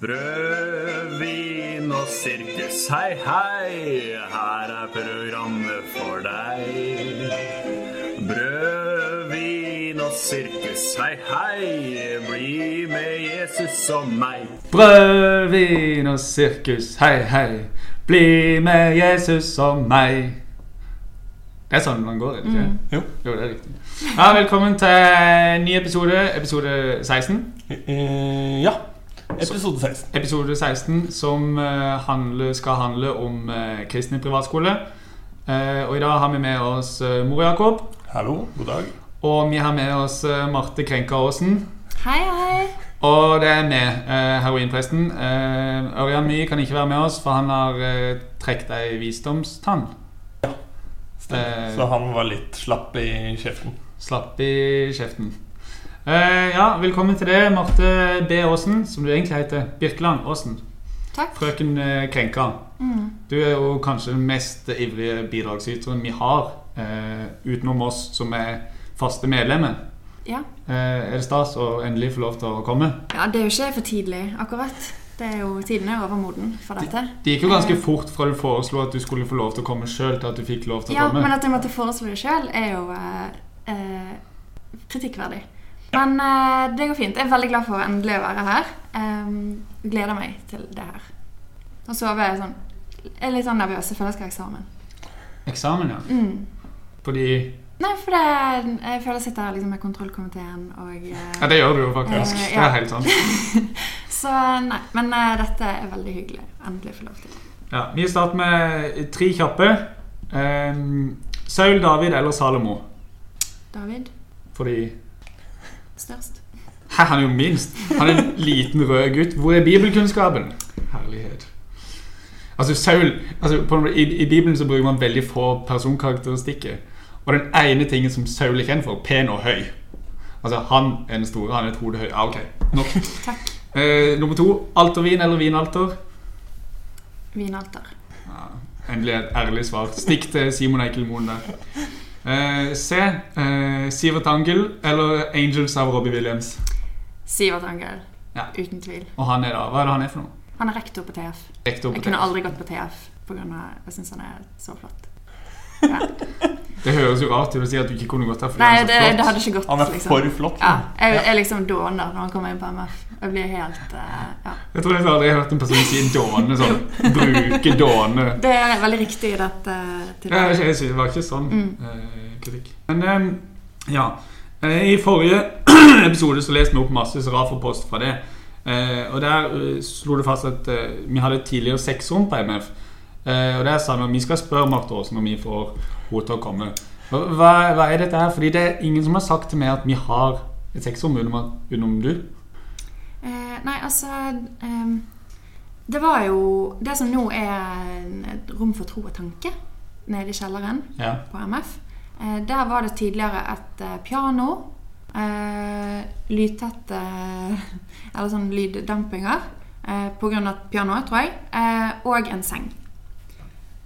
Brød, vin og sirkus, hei, hei, her er programmet for deg. Brød, vin og sirkus, hei, hei, bli med Jesus og meg. Brød, vin og sirkus, hei, hei. Bli med Jesus og meg. Det er sånn man går, er det ikke? Jo. Jo, det er riktig. Ja, velkommen til en ny episode, episode 16. Eh, ja. Episode 16. Episode 16 som eh, handler, skal handle om uh, kristne privatskole. Eh, og i dag har vi med oss uh, Mor Jakob. Hallo, god dag. Og vi har med oss eh, Marte Krenka Aasen. Hei, hei. Og det er meg, uh, heroinpresten. Uh, Ørjan Mye kan ikke være med oss, for han har uh, trukket ei visdomstann. Eh, Så han var litt slapp i kjeften. Slapp i kjeften. Eh, ja, velkommen til deg, Marte B. Aasen, som du egentlig heter. Birkeland Aasen. Takk. Frøken eh, Krenka. Mm. Du er jo kanskje den mest ivrige bidragsyteren vi har, eh, utenom oss som er faste medlemmer. Ja. Eh, er det stas å endelig få lov til å komme? ja, det er jo ikke for tidlig, akkurat. Det er jo Tiden er overmoden for dette. Det gikk jo ganske Eh, fort fra du foreslo at du skulle få lov til å komme sjøl, til at du fikk lov til å Ja, komme. men at jeg måtte foreslå det sjøl, er jo eh, eh, kritikkverdig. Men eh, det går fint. Jeg er veldig glad for å endelig å være her. Um, gleder meg til det her. Og så er sånn Jeg er litt sånn nervøs. Jeg føler jeg skal ha eksamen. Eksamen, ja. Mm. Fordi Nei, for det, jeg føler jeg sitter her liksom med kontrollkomiteen og eh, Ja, det gjør du jo faktisk. Eh, Det er helt sant. Så nei. Men eh, dette er veldig hyggelig. Endelig få lov til. Ja, vi starter med tre kjappe. Um, Saul, David eller Salomo? David, Fordi størst. Hæ, han er jo minst. Han er en liten rød gutt. Hvor er bibelkunnskapen? Herlighet. Altså, Saul altså, på, i, I Bibelen så bruker man veldig få personkarakteristikker. Og den ene tingen som Saul er kjent for, pen og høy. Altså, Han er den store. Han er et hode høy. Ah, ok, nok. Takk. Eh, nummer to. Altervin eller vinalter? Vinalter. Ja, endelig et ærlig svar. Stikk til Simon Eikelmoen der. Eh, C. Eh, Sivert Angel eller Angels av Robbie Williams? Sivert Angel. Ja. Uten tvil. Og han er da, Hva er det han er for noe? Han er rektor på TF. Rektor på Jeg kunne aldri gått på TF pga. jeg syns han er så flott. Ja. Det høres jo rart ut å si at du ikke kunne gått der fordi Nei, han er det, flott. det hadde ikke gått. Han er liksom. for flott. Ja, jeg, jeg liksom dåner når han kommer inn på MF. Jeg blir helt uh, ja. Jeg tror jeg aldri har hørt en person si dåne sånn. Bruke dåne. Det er veldig riktig i dette tilfellet. jeg det var ikke sånn Mm. eh, kritikk. Men eh, ja. I forrige episode så leste vi opp masse Serafer-post fra det. Eh, og der slo det fast at vi hadde tidligere seksrom på MF. Eh, og der sa vi at vi skal spørre Marte Aasen om vi får henne til å komme. Hva, hva- er dette her? Fordi det er ingen som har sagt til meg at vi har et sexrom utenom, utenom du. Eh, nei, altså eh, Det var jo det som nå er et rom for tro og tanke nede i kjelleren Ja. på MF. Eh, der var det tidligere et eh, piano, eh, lydtette Eller sånn lyddempinger eh, på grunn av pianoet, tror jeg, eh, og en seng.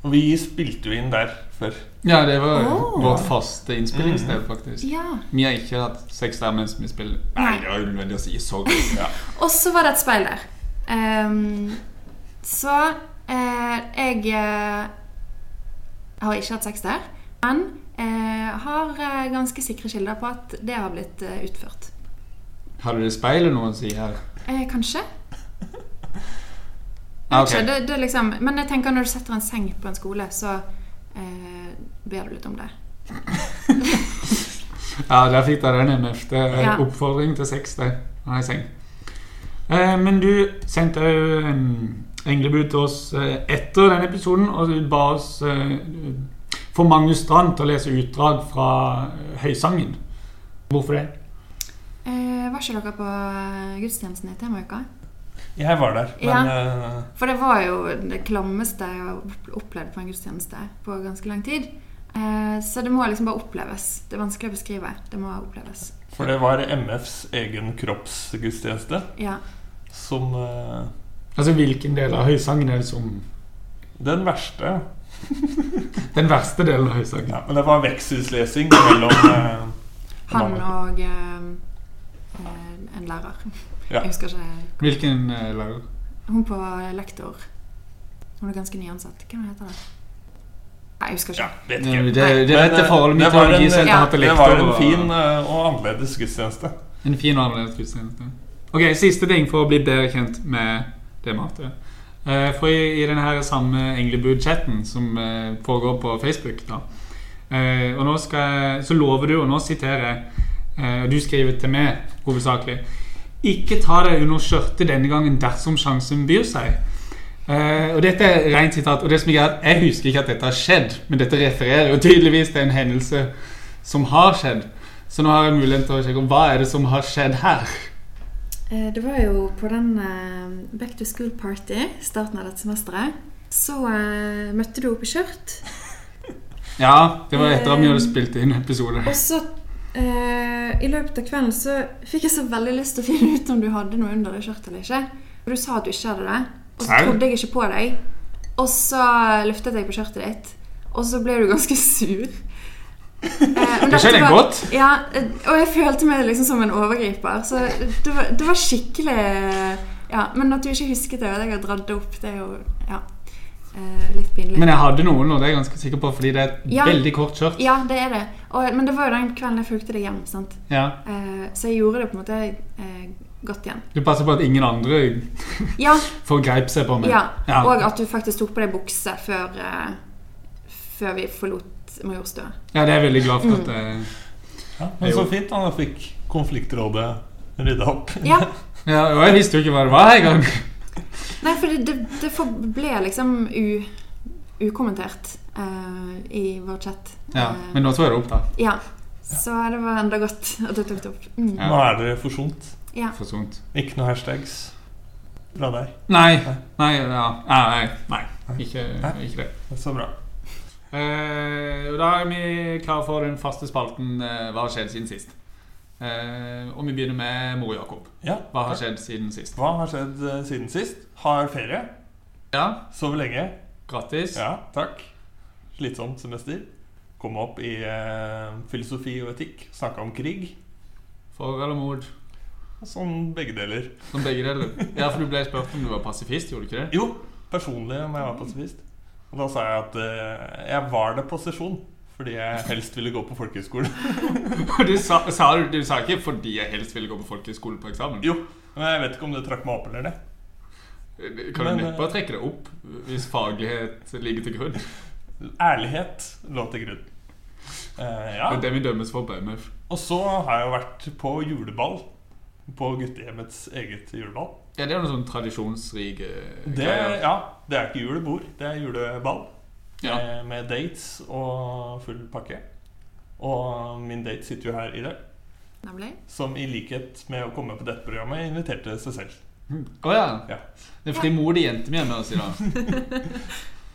Og vi spilte jo inn der før. Ja, det var oh. vårt faste innspillingssted, faktisk. Ja. Vi har ikke hatt sex der mens vi spiller. Nei, det var unødvendig å si. Så godt. Ja. Og så var det et speil der. Um, så uh, jeg uh, har ikke hatt sex der, men uh, har ganske sikre kilder på at det har blitt utført. utført. du det speilet noe å si her? Eh, kanskje? Ah, ikke, det, det liksom, men jeg tenker når du setter en seng på en skole, så eh, ber du litt om det. Ja, der fikk dere den MF. Det er Ja. oppfordring til sex, det. Nei, seng. Eh, men du sendte jo en englebud til oss eh, etter den episoden, og du ba oss eh, for Magnus Strand til å lese utdrag fra eh, Høysangen. Hvorfor det? Eh, var ikke dere på eh, gudstjenesten i Temauka? Jeg var der, men ja, For det var jo det klammeste jeg har opplevd på en gudstjeneste på ganske lang tid. Eh, så det må liksom bare oppleves. Det er vanskelig å beskrive. Det må oppleves. For det var MFs egen kroppsgudstjeneste Ja. som eh, Altså, Hvilken del av Høysangen er det som Den verste. Den verste delen av Høysangen? Ja, men det var veksthus-lesing mellom eh, Han og eh, eh, en lærer. Ja. Jeg husker ikke Hvilken uh, lærer? Hun på lektor. Hun er ganske nyansatt. Hva heter det? Nei, jeg husker Ja, ikke. vet Det, ikke. det, det, Men, dette eh, forholdet det mitt ja. Det var en fin og- eh, og annerledes gudstjeneste. En fin og annerledes gudstjeneste. Ok, Siste ting for å bli bedre kjent med det matet. Eh, For i, i denne samme Englebud-chatten som uh, foregår på Facebook da, uh, Og nå skal jeg, Så lover du, og nå siterer jeg eh, Du skriver til meg hovedsakelig Ikke ta deg under skjørtet denne gangen dersom sjansen byr seg. Uh, og dette er rent sitat. Og det som er Jeg husker ikke at dette har skjedd, men dette refererer jo tydeligvis til en hendelse som har skjedd. Så nå har jeg muligheten til å sjekke om hva er det som har skjedd her. Eh, Det var jo på den uh, Back to School Party, starten av dette semesteret, så møtte du opp i skjørt. Ja, det var etter at vi hadde spilt inn episode. Og så eh, i løpet av kvelden så fikk jeg så veldig lyst til å finne ut om du hadde noe under deg skjørtet eller ikke. Og du sa at du ikke hadde det. Og så trodde jeg ikke på deg. Og så løftet jeg på skjørtet ditt, og så ble du ganske sur. Eh, Det skjedde var- godt. Ja, eh, og jeg følte meg liksom som en overgriper. Så det var, det var skikkelig Ja, Men at du ikke husket det, og at jeg har dratt det opp, det er jo ja, litt pinlig. Men jeg hadde noen, og det er jeg ganske sikker på, fordi det er et Ja. veldig kort skjørt. Ja, det er det. Og, men det var jo den kvelden jeg fulgte deg hjem. sant? Ja. Eh, så jeg gjorde det på en måte eh, godt igjen. Du passer på at ingen andre Ja, forgreip seg på meg. ja. Ja. Og at du faktisk tok på deg bukse før, eh, før vi forlot Majorstua. Ja, det er jeg veldig glad for Mm. at eh, Ja, men så fint da, da fikk konfliktrådet rydda opp. Ja. Ja, og jeg visste jo ikke hva det var engang. Nei, for det, det, det forble liksom u, ukommentert uh, i vår chat. Ja, uh, men nå tok jeg det opp, da. ja. Så det var enda godt at du tok det opp. Mm. Ja. Nå er dere forsont. Ja. Forsont. Ikke noe hashtags fra deg. Nei. Nei, ja. Nei, nei. Ikke, ikke det. Er Så bra. Uh, da er vi klare for den faste spalten Hva har skjedd siden sist? Eh, og vi begynner med Mor Jakob. Ja, Hva har skjedd siden sist? Hva har skjedd eh, siden sist? Har ferie. Ja, Sover lenge. grattis. Ja, takk. Slitsomt semester. Kom opp i eh, filosofi og etikk. Snakka om krig. For eller mot? Sånn begge deler. Som begge deler. Ja, for du ble spurt om du var pasifist, gjorde du ikke det? Jo, personlig om jeg var pasifist. Og da sa jeg at eh, jeg var det på sesjon. Fordi jeg helst ville gå på folkehøyskole. Du sa, sa, du, du sa ikke 'fordi jeg helst ville gå på folkehøyskole på eksamen'? Jo, men jeg vet ikke om det trakk meg opp eller det. Kan Men, du eh, neppe trekke det opp hvis faglighet ligger til grunn? Ærlighet lå til grunn. Uh, ja. Det det vi dømmes for på MF. Og så har jeg jo vært på juleball. På guttehjemmets eget juleball. Ja, det er noen sånn tradisjonsrike greier. ja, det er ikke julebord, det er juleball. Ja. Med, med dates og full pakke. Og min date sitter jo her i dag. Nemlig. Som i likhet med å komme på dette programmet inviterte seg selv. Å ja. Ja. Det er jenta mi er med oss i dag.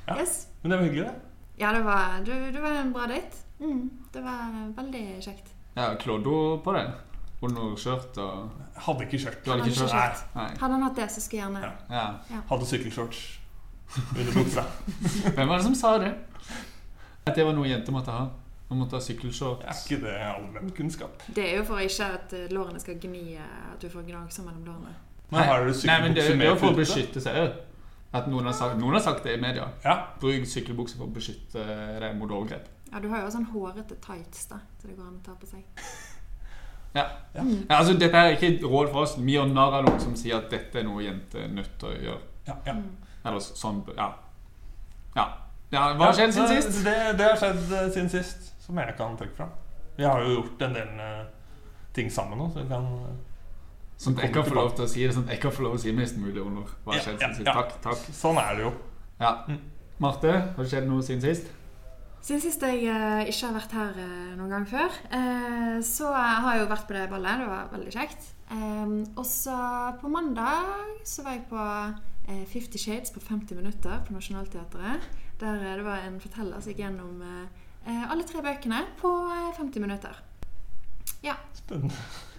Ja. Yes. Men det var hyggelig, det. Ja, det var, du, du var en bra date. Mm, det var veldig kjekt. Ja, Klådde hun på skjørt og hadde ikke skjørt. Hadde ikke Hadde ikke skjørt? Nei, Nei. Hadde han hatt det, så skulle jeg gjerne Ja. Ja. hadde sykkelshorts under buksa. Hvem var det som sa det? At det var noe jenter måtte ha? Man måtte ha Er ikke det allmenn kunnskap? Det er jo for ikke at eh, lårene skal gni eh, At du får gnagser mellom lårene. Men har du Nei, men det, det er jo for å beskytte seg. At noen har, sagt, noen har sagt det i media. Ja. Bruk sykkelbukse for å beskytte deg mot overgrep. Ja, du har jo sånn hårete tights, da, så det går an å ta på seg. Ja. Ja. Mm. Ja, altså, dette er ikke råd for oss. Vi gjør narr av noen som sier at dette er noe jenter er nødt til å gjøre. Ja, ja. Mm. Eller sånn Ja. Ja, ja hva har skjedd siden sist? Det, det har skjedd eh, siden sist, som jeg kan trekke fram. Vi har jo gjort en del eh, ting sammen nå, så vi kan eh, Sånn at jeg kan få lov til å si det Sånn at jeg kan få lov til å si mest mulig under hva har skjedd ja, siden sist. ja. Takk. takk Sånn er det jo. Ja. Mm. Marte, har det skjedd noe siden sist? Siden sist jeg uh, ikke har vært her uh, noen gang før, uh, så har jeg jo vært på det ballet. Det var veldig kjekt. Um, og så på mandag så var jeg på Fifty Shades på 50 minutter på Nationaltheatret. Der eh, det var en forteller som gikk gjennom eh, eh, alle tre bøkene på eh, 50 minutter. Ja. Spennende.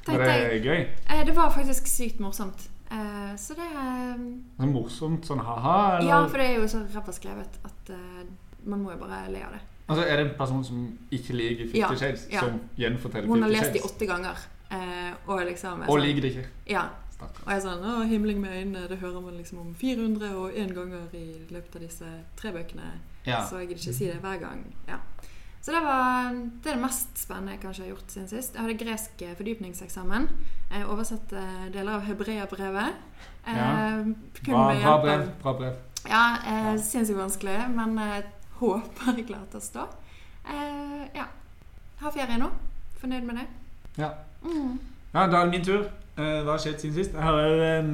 Var det gøy? Eh, det var faktisk sykt morsomt. Eh, så det er... Sånn morsomt? Sånn ha-ha? Ja, for det er jo så ræva skrevet at eh, man må jo bare le av det. Altså, Er det en person som ikke liker Fifty Ja, Shades, ja. som gjenforteller Fifty Shades? Hun har lest de åtte ganger. eh, og liksom Og sånn- liker det ikke? Ja. Stakkars. Og jeg sånn Å, himling med øynene, det hører man liksom om 400 og én ganger i løpet av disse tre bøkene. Ja. Så jeg gidder ikke si det hver gang. Ja. Så det var det, er det mest spennende jeg kanskje har gjort siden sist. Jeg hadde gresk eh, fordypningseksamen. Jeg oversatte deler av hebreabrevet. Eh, Ja. Bra, bra brev. Bra brev. Ja, eh, sinnssykt vanskelig, men jeg håper jeg klarer å stå. Eh, ja. Har ferie nå. Fornøyd med det. Ja. Mm. Ja, da er det min tur. Eh, hva har skjedd siden sist? Jeg har eh,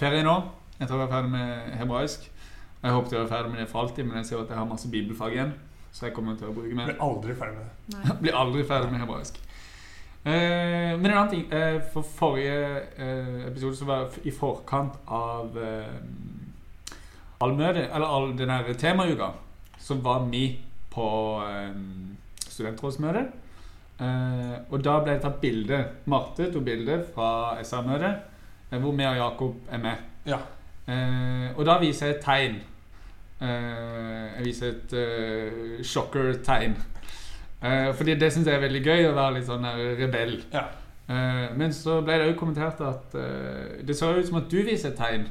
ferie nå. Jeg tror jeg er ferdig med hebraisk. Jeg håpet jeg var ferdig med det for alltid, men jeg ser at jeg har masse bibelfag igjen. Så jeg kommer til å bruke mer. Blir aldri ferdig med det. Nei. Blir aldri ferdig med hebraisk. Eh, men en annen ting. Eh, for forrige eh, episode så var jeg i forkant av eh, allmøtet, eller all den her temauka, så var vi på eh, studentrådsmøte. Eh, og da ble det tatt bilde. Marte tok bilde fra SR-møtet, eh, hvor vi og Jakob er med. Ja. Eh, og da viser jeg et tegn. Jeg viser et uh, shocker-tegn. Fordi det syns jeg er veldig gøy, å være litt sånn rebell. Ja. Men så ble det òg kommentert at det ser ut som at du viser et tegn.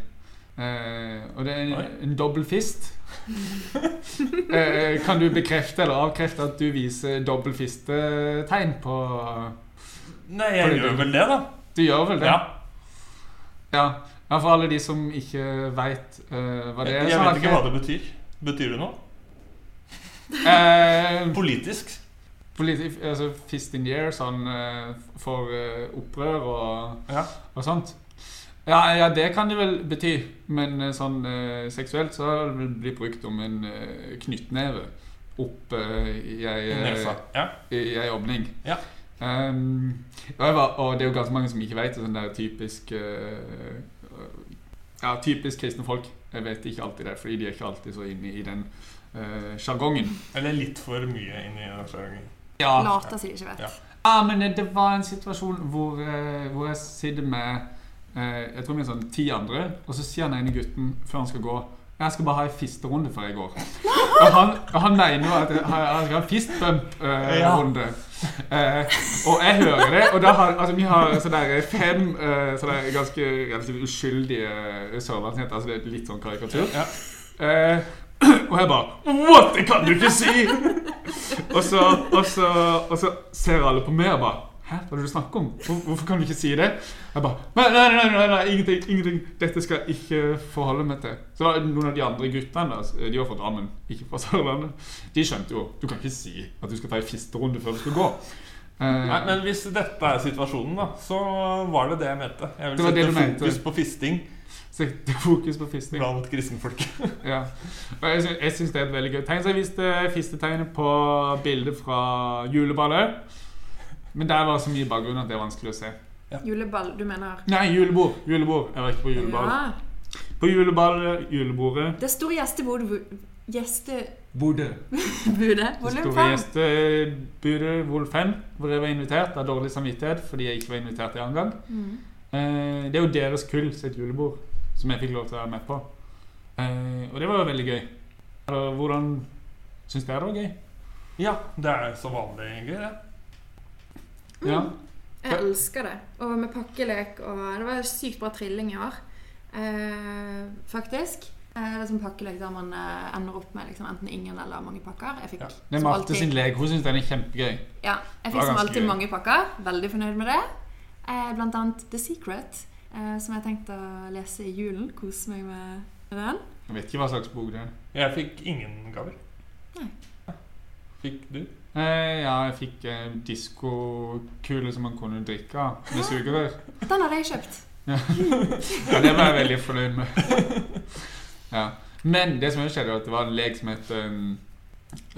Eh, og det er en, en dobbel fist. eh, kan du bekrefte eller avkrefte at du viser dobbel fistetegn på Nei, jeg på gjør vel det, da. Du gjør vel det? Ja. Ja, ja, for alle de som ikke veit hva det er. Jeg jeg vet ikke hva det betyr. Betyr det noe? Eh, Politisk? politi- altså fist in the air, sånn eh, for eh, opprør og, Ja. og sånt. Ja, ja, det kan det vel bety, men eh, sånn eh, seksuelt så har det vel blitt brukt om en eh, knyttneve opp eh, i ei I eh. Ja. åpning. Ja. Um, og, var, og det er jo ganske mange som ikke vet det. Sånn der typisk eh, Ja, typisk kristne folk. Jeg vet ikke alltid det, fordi de er ikke alltid så inne i den eh, sjargongen. Eller litt for mye inne i den sjargongen. ja. Later som de ikke vet. Ja. Ja, men det, var en situasjon hvor, hvor jeg sitter med Jeg tror vi er sånn ti andre, og så sier den ene gutten før han skal gå Jeg skal bare ha en fisterunde før jeg går. Og han, han mener jo at jeg, skal ha en fistbump-runde. Eh, og jeg hører det, og da har altså, vi har sånn der fem eh, sånne ganske relativt uskyldige sørlandsjenter. Altså det er litt sånn karikatur. Ja. Eh, og jeg bare What?! Det kan du ikke si! og, så, og, så, og så ser alle på meg og bare Hæ, hva er det du snakker om? Hvorfor kan du ikke si det? Jeg bare Nei, nei, nei, nei, nei ingenting, ingenting. Dette skal jeg ikke forholde meg til. Så var det noen av de andre guttene, da, de var fra Drammen, ikke fra Sørlandet, de skjønte jo Du kan ikke si at du skal ta en fisterunde før du skal gå. Eh, Nei, men hvis dette er situasjonen, da, så var det det jeg mente. Jeg Det var vil sette fokus mente. på fisting Sette fokus på fisting. blant kristenfolk. Ja. Jeg, sy- jeg syns det er et veldig gøy tegn. Så jeg viste fistetegnet på bildet fra juleballet. Men der var det så mye bakgrunn at det er vanskelig å se. Juleball, du mener? Nei, julebord. julebord. Jeg var ikke på juleball. Ja. På juleball, julebordet Det store gjestebordet Gjestebordet. Bodø. Det Volum store 5. gjestebudet Vol 5, hvor jeg var invitert av dårlig samvittighet fordi jeg ikke var invitert i annen gang. Mm. Eh, det er jo deres kull sitt julebord som jeg fikk lov til å være med på. Eh, og det var jo veldig gøy. Hvordan syns dere det var gøy? Ja, det er så vanlig gøy, det. Ja. Jeg elsker det. Og med pakkelek og Det var sykt bra trilling i år, eh, faktisk. Eh, det er sånn pakkelek der man eh, ender opp med liksom, enten ingen eller mange pakker. Jeg fikk Ja. Det er Marte alltid- sin lek. Hun syns den er kjempegøy. Ja, jeg fikk som alltid gøy. mange pakker. Veldig fornøyd med det. Eh, blant annet The Secret, eh, som jeg har tenkt å lese i julen. Kose meg med den. Jeg vet ikke hva slags bok det er. Jeg fikk ingen gaver. Nei. Fikk du? Eh, ja, jeg fikk eh, diskokule som man kunne drikke av med sugerør. Den hadde jeg kjøpt. Ja, det var jeg veldig fornøyd med. Ja. Men det som skjedde, var at det var en lek som het um,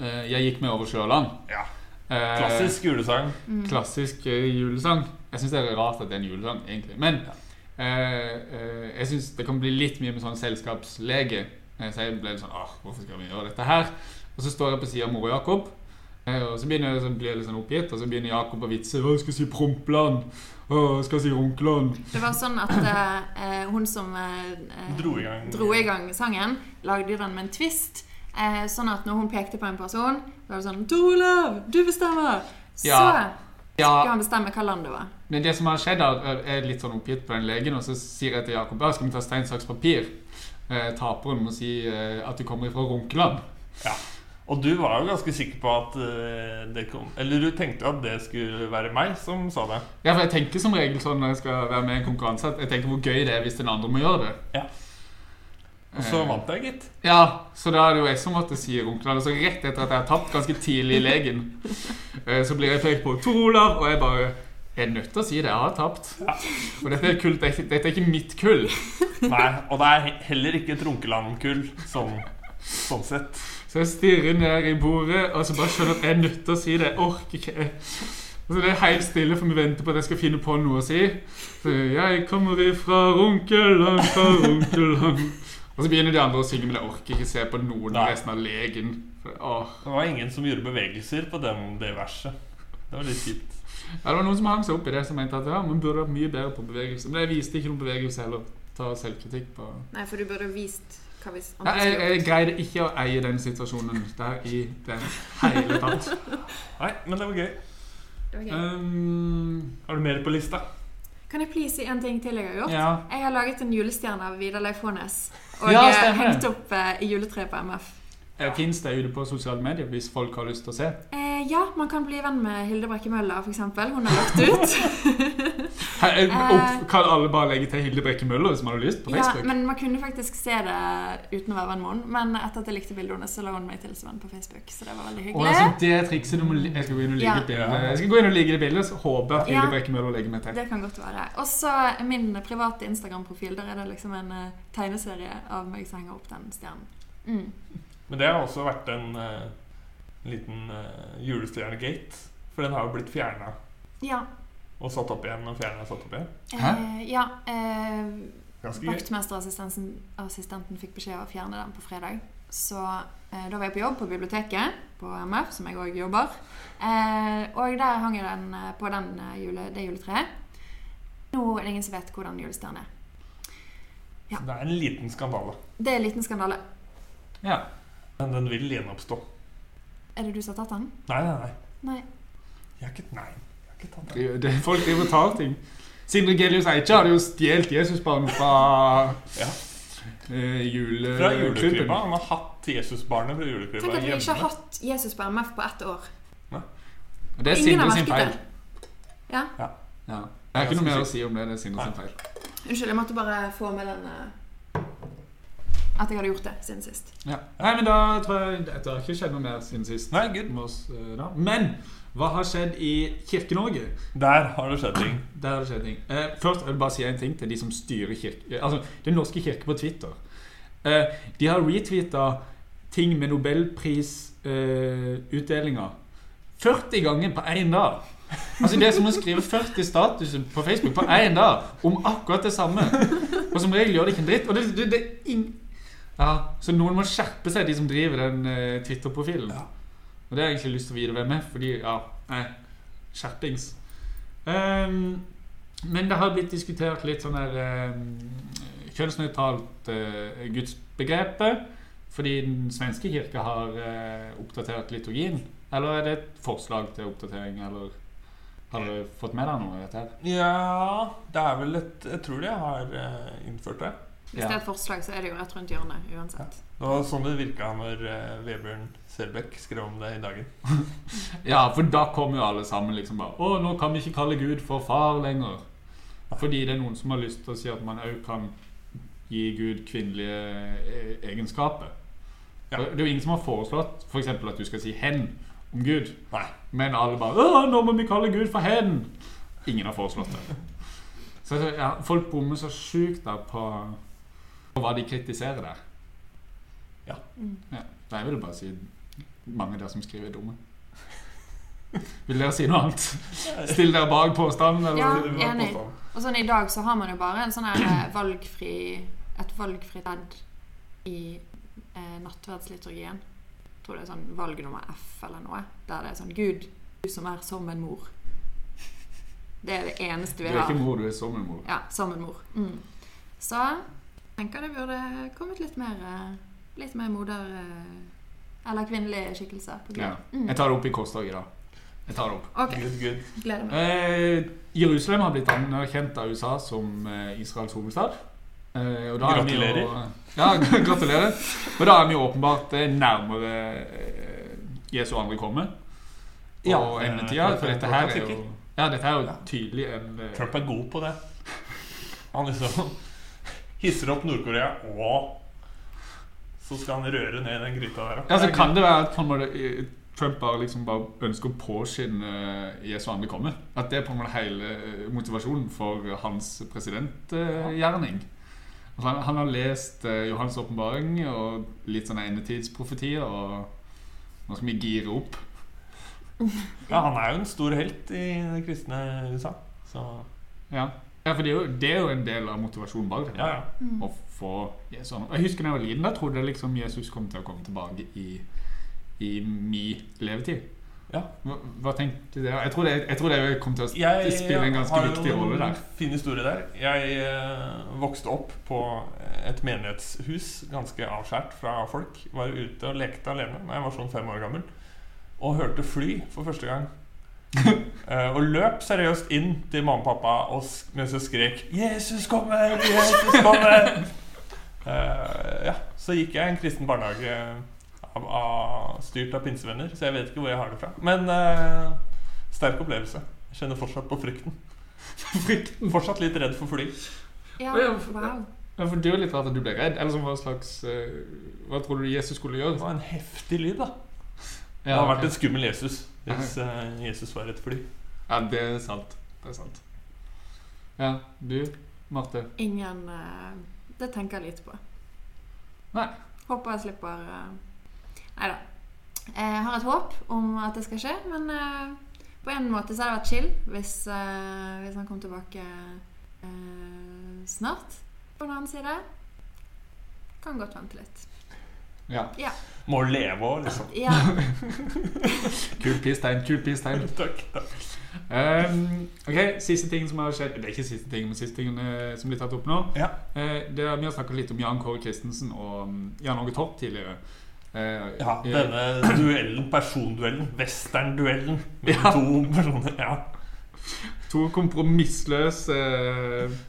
eh, Jeg gikk med over Sjøland. Ja. Eh, Klassisk julesang. Mm. klassisk eh, julesang. Jeg syns det er rart at det er en julesang, egentlig. Men eh, eh, jeg syns det kan bli litt mye med sånn selskapslege. Så jeg ble sånn Åh, hvorfor skal vi gjøre dette her? Og så står jeg på sida av mor og Jakob. Eh, og så begynner jeg, så blir jeg litt sånn oppgitt, og så begynner Jakob å vitse. Å, jeg skal si Prompland. Å, jeg skal si Runkland. Det var sånn at eh, eh, hun som eh, eh, Dro i gang. dro i gang sangen, lagde den med en twist. Eh, sånn at når hun pekte på en person, var det sånn 'Tor Olav, du bestemmer!' Så Ja. Ja. Skulle han bestemme hva land det var. Men det som har skjedd, er er litt sånn oppgitt på den legen, og så sier jeg til Jakob ja, skal vi ta stein, saks, papir. Eh, taperen må si eh, at du kommer ifra Runkeland. Ja. Og du var jo ganske sikker på at eh, det kom Eller du tenkte at det skulle være meg som sa det. Ja, for jeg tenker som regel sånn når jeg skal være med i en konkurranse, at jeg tenker hvor gøy det er hvis den andre må gjøre det. Ja. Og så Eh, vant jeg, gitt. Ja, så da er det jo jeg som måtte si Runkeland. Og så rett etter at jeg har tapt ganske tidlig i legen, eh, så blir jeg pekt på Tor Olav, og jeg bare jeg er nødt til å si det. Jeg har tapt. Og dette er, ikke, dette er ikke mitt kull. Nei, og det er heller ikke et Runkeland-kull sånn, sånn sett. Så jeg stirrer ned i bordet og så bare skjønner at jeg er nødt til å si det. Jeg orker ikke. Og så det er helt stille, for vi venter på at jeg skal finne på noe å si. Så jeg kommer ifra Runkeland, fra Runkeland. Og så begynner de andre å synge, men jeg orker ikke se på noen Nei. resten av legen. For, åh. Det var ingen som gjorde bevegelser på dem, det verset. Det var litt kjipt. Ja, det var noen som hang seg opp i det, som mente at ja, man burde vært mye bedre på bevegelse. Men jeg viste ikke noen bevegelse heller. Ta selvkritikk på Nei, for du burde vist hva hvis Nei, jeg, jeg greide ikke å eie den situasjonen der i det hele tatt. Nei, men det var gøy. Det var gøy. Um, Har du mer på lista? Kan jeg please si en ting til jeg har gjort? ja. Jeg har laget en julestjerne av Vidar Leif Hånes. Og Ja, hengt opp eh, i juletreet på MF. Fins det ute på sosiale medier hvis folk har lyst til å se? Eh, ja, man kan bli venn med Hilde Brekke Møller, f.eks. Hun har lagt ut. Her, eh, opp, kan alle bare legge til Hilde Brekke Møller hvis man har lyst på Facebook? ja, men man kunne faktisk se det uten å være venn med henne. Men etter at jeg likte bildene, så la hun meg til som venn på Facebook. Så det var veldig Og hyggelig. altså, det trikset du må, Jeg skal gå inn og ligge Ja. bildet. Jeg skal gå inn og ligge det bildet, så håper jeg at Hilde Ja. Brekke Møller legger meg til. Det kan godt være. Og så min private Instagram-profil. Der er det liksom en eh, tegneserie av meg som henger opp den stjernen. Mm. Men det har også vært en eh, liten uh, julestjernegate. For den har jo blitt fjerna Ja. og satt opp igjen og fjerna og satt opp igjen. Eh, ja eh, Ganske gøy. Vaktmesterassistenten fikk beskjed om å fjerne den på fredag. Så eh, da var jeg på jobb på biblioteket på MF, som jeg òg jobber. Eh, og der hang jeg den eh, på den, eh, jule, det juletreet. Nå er det ingen som vet hvordan julestjernen er. Ja. Det er en liten skandale. Det er en liten skandale. Ja. Men den vil gjenoppstå. Er det du som har tatt den? Nei, nei, nei. Nei. Jeg har ikke, nei. Jeg har ikke tatt den. Det, det, folk driver og tar ting. Sindre Gelius Eikje hadde jo stjålet Jesusbarnet fra Ja. eh, jule, Fra julekrybba. Han har hatt Jesusbarnet fra julekrybba Tenk at vi ikke har hatt Jesusbarn med på ett år. Og Det er Ingen Sindre sin feil. det. Ja. Ja. Jeg har ikke noe mer å si om det. Det er Sindre sin feil. Unnskyld, jeg måtte bare få med den eh, At jeg hadde gjort det siden sist. Ja. Nei, men da tror jeg Det har ikke skjedd noe mer siden sist. Nei, good. oss, eh, da. Men hva har skjedd i Kirke-Norge? Der har det skjedd ting. Der har det skjedd ting. Eh, først vil jeg bare si en ting til de som styrer kirke... Altså, Den norske kirke på Twitter. Eh, de har retweeta ting med nobelprisutdelinga 40 ganger på én dag. Altså Det er som å skrive 40 statuser på Facebook på én dag om akkurat det samme. Og som regel gjør det ikke en dritt. Og det, det, det er ing... Ja, Så noen må skjerpe seg, de som driver den uh, Twitter-profilen. Ja. Og det har jeg egentlig lyst til å vite hvem er, fordi ja, nei, skjerpings. Um, men det har blitt diskutert litt sånn der um, kjønnsnøytralt uh, gudsbegrepet. Fordi den svenske kirke har uh, oppdatert liturgien. Eller er det et forslag til oppdatering, eller har du fått med deg noe i dette? her? Ja, det er vel et Jeg tror de har innført det. Hvis Ja. det er et forslag, så er det jo rett rundt hjørnet uansett. Det var sånn det virka når uh, Vebjørn Selbekk skrev om det i dagen. Ja, for da kommer jo alle sammen liksom bare Å, nå kan vi ikke kalle Gud for far lenger. Fordi det er noen som har lyst til å si at man òg kan gi Gud kvinnelige eh, egenskaper. Ja. Det er jo ingen som har foreslått for eksempel at du skal si 'hen' om Gud. Nei. Men alle bare 'Å, nå må vi kalle Gud for hen'. Ingen har foreslått det. Så ja, folk bommer så sjukt da på, på hva de kritiserer der. Mm. Ja, jeg vil bare si mange der som skriver er dumme. Vil dere si noe annet? Still dere bak påstanden? Eller? Ja. Enig. Og sånn I dag så har man jo bare en sånn her eh, valgfri et valgfritt ledd i eh, nattverdsliturgien. Jeg tror det er sånn valg nummer F eller noe. Der det er sånn Gud, du som er som en mor. Det er det eneste Du vi er ikke mor, du er som en mor. Ja, som en mor. Mm. Så jeg tenker det burde kommet litt mer eh, Litt mer moder... eh, Eller kvinnelige skikkelser på. Ja. Mm. Jeg tar det opp i korstoget, da. Jeg tar det opp. Ok, Good, good. gleder meg. Eh, Jerusalem har blitt anerkjent av USA som eh, Israels hovedstad. Eh, og da er vi jo- Gratulerer. ja, gratulerer. Og da er vi jo åpenbart nærmere Jesu andre komme. Ja, og eh, endetida. For dette her er jo. Ja, dette er jo tydelig en Trump er god på det. Han liksom hisser opp Nord-Korea, og så skal han røre ned den gryta der. Ja, så kan det være at på en måte, eh, Trump bare, liksom bare ønsker å påskynde eh, Jesu andre komme. At det er på en måte hele eh, motivasjonen for hans presidentgjerning. Altså, han, han har lest eh, Johans åpenbaring og litt sånne endetidsprofetier, og nå skal vi gire opp. Ja, han er jo en stor helt i det kristne USA. Så Ja, ja for det er, jo, det er jo en del av motivasjonen bak det. ja, ja. Mm. Å få Jesu andre Jeg husker da jeg var liten, da trodde jeg liksom Jesus kom til å komme tilbake i, i min levetid. Ja. Hva, hva tenkte du det? Jeg tror det, jeg tror det kom til å Jeg spille en ganske viktig rolle der. Jeg har en Fin historie der. Jeg eh, vokste opp på et menighetshus, ganske avskjært fra folk. Var ute og lekte alene da jeg var sånn fem år gammel. Og hørte fly for første gang. Eh, og løp seriøst inn til mamma og pappa og, sk- mens jeg skrek 'Jesus kommer! Jesus kommer!' Uh, ja, så gikk jeg i en kristen barnehage av, av, styrt av pinsevenner, så jeg vet ikke hvor jeg har det fra. Men uh, sterk opplevelse. Jeg kjenner fortsatt på frykten. Fortsatt litt redd for fly. Ja, wow. Ja, for Det er jo litt rart at du ble redd. Eller som hva slags uh, Hva tror du Jesus skulle gjøre? Det var en heftig lyd, da. Det Ja, hadde ok. vært en skummel Jesus hvis uh, Jesus var et fly. ja, det er sant. Det er sant. Ja, du, Marte? Ingen uh, Det tenker jeg lite på. Nei. Håper jeg slipper uh, Nei da. Jeg har et håp om at det skal skje, men uh, på en måte så hadde det vært chill hvis, eh, hvis han kom tilbake eh, snart. På den annen side kan godt vente litt. Ja. Må leve òg, liksom. Ja, Kul pistein, kul pistein. Takk. takk. Um, ok, Siste ting som har skjedd Det er ikke siste ting, men siste ting eh, som blir tatt opp nå. Ja. Uh, det er, vi har snakket litt om Jan Kåre Christensen og um, Jan Åge Torp tidligere. Uh, Ja, denne duellen, personduellen, westernduellen mellom Ja. to personer. Ja. To kompromissløse uh,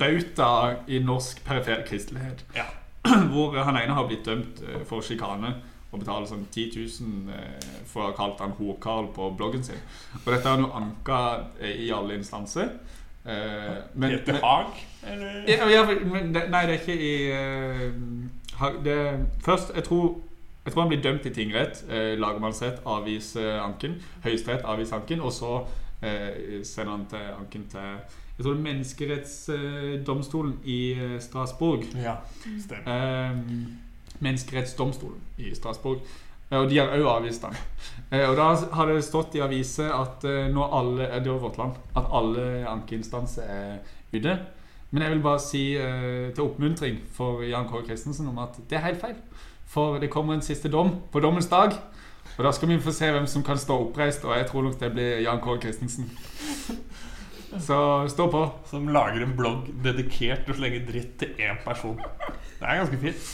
bauta i norsk perifer kristelighet. Ja. Hvor han ene har blitt dømt eh, for sjikane og betaler sånn 10 000 eh, for å ha kalt han Horkarl på bloggen sin. Og dette har han jo anka eh, i alle instanser. Men- men- Haag, eller? ja, ja, men Nei, det er ikke i det, Først, jeg tror, jeg tror han blir dømt i tingrett. Lagmannsrett avviser anken. Høyesterett avviser anken. Og så eh, sender han til anken til jeg tror det er Menneskerettsdomstolen i eh, Strasbourg. Ja, stemmer. Eh, menneskerettsdomstolen i Strasbourg. Eh, Og de har òg avvist den. Eh, Og da har det stått i aviser at nå alle Det var Vårt Land. At alle ankeinstanser er ute. Men jeg vil bare si til oppmuntring for Jan Kåre Christensen om at det er helt feil. For det kommer en siste dom på dommens dag. Og da skal vi få se hvem som kan stå oppreist, og jeg tror nok det blir Jan Kåre Christensen. Så stå på. Som lager en blogg dedikert til å slenge dritt til én person. Det er ganske fint.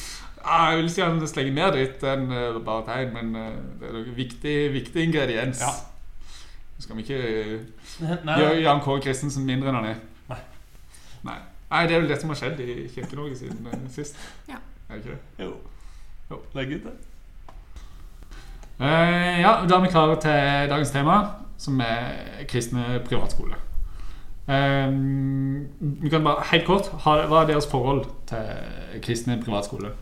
Ah, jeg vil si han slenger mer dritt enn eh, bare tegn, men eh, det er en viktig, viktig ingrediens. Ja. Skal vi ikke gjøre Jan Kåre Christensen mindre enn han er. Nei. Nei. Nei, det er vel det som har skjedd i Kirke-Norge siden eh, sist. Ja. Er det ikke det? Jo. Jo. Legg ut det. Uh, ja, da er vi klare til dagens tema, som er kristne privatskole. Eh, vi kan bare helt kort Hva er deres forhold til kristne privatskole?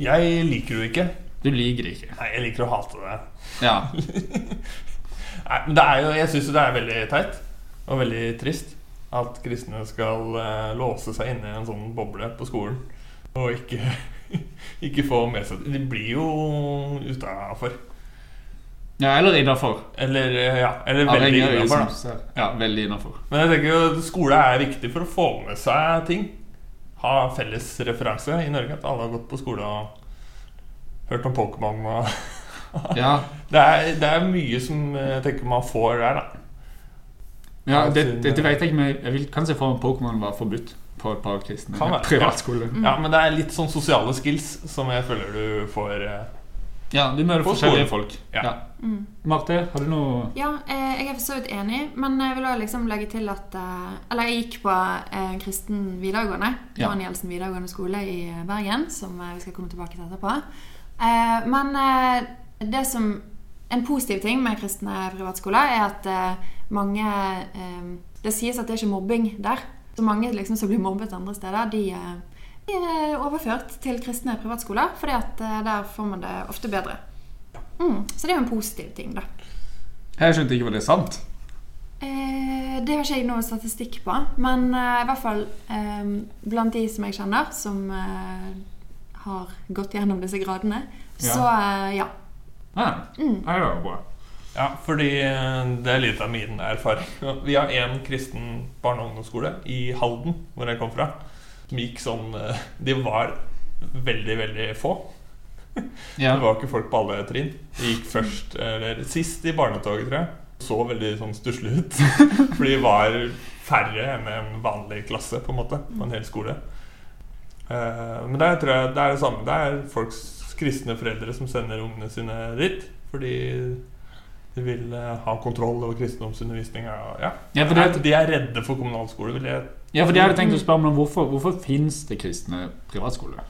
Jeg liker det ikke. Du liker det ikke. Nei, jeg liker å hate det. Ja. Nei, men det er jo, jeg syns jo det er veldig teit og veldig trist at kristne skal uh, låse seg inne i en sånn boble på skolen og ikke, ikke få med seg De blir jo utafor. Ja eller innafor. Eller, eh, ja, eller veldig innafor, Ja, veldig innafor. Men jeg tenker jo skole er viktig for å få med seg ting. Ha felles referanse i Norge. At alle har gått på skole og hørt om Pokémon. og Ja, Det er, det er mye som jeg tenker man får der, da. ja det, det, dette vet jeg ikke, men jeg vil kanskje få om Pokémon var forbudt på et par kristne privatskoler. Ja. Ja, Men det er litt sånn sosiale skills som jeg føler du får eh, Ja, vi møter På forskjellige skolen. folk. Ja. Ja. Marte, har du noe Ja, eh, jeg er for så vidt enig, men jeg vil også liksom legge til at eh, Eller jeg gikk på eh, kristen videregående. Ja. Danielsen videregående skole i eh, Bergen, som vi skal komme tilbake til etterpå. Eh, men eh, det som En positiv ting med kristne privatskoler er at eh, mange eh, Det sies at det er ikke mobbing der. Så mange liksom, som blir mobbet andre steder, de, de overført til kristne privatskoler, fordi at eh, der får man det ofte bedre. Mm, så det er jo en positiv ting, da. Jeg skjønte ikke hva det er sant. Eh, det har ikke jeg noe statistikk på, men eh, i hvert fall eh, blant de som jeg kjenner, som eh, har gått gjennom disse gradene, Ja. så eh, ja. Ja, Mm. det er jo bra. Ja, fordi eh, det er litt av min erfaring. Vi har en kristen barne- og ungdomsskole i Halden, hvor jeg kom fra, som gikk sånn eh, De var veldig, veldig få. Ja. Det var ikke folk på alle trinn. De gikk først, eller sist i barnetoget, tror jeg. Så veldig sånn stusslig ut. For de var færre enn en vanlig klasse, på en måte, på en hel skole. Eh, Men der tror jeg det er det samme. Det er folks kristne foreldre som sender ungene sine dit. Fordi de vil eh, ha kontroll over kristendomsundervisninga. Ja. Ja, de er redde for kommunalskole, vil jeg Ja, for det hadde jeg tenkt å spørre om hvorfor, hvorfor finnes det kristne privatskoler?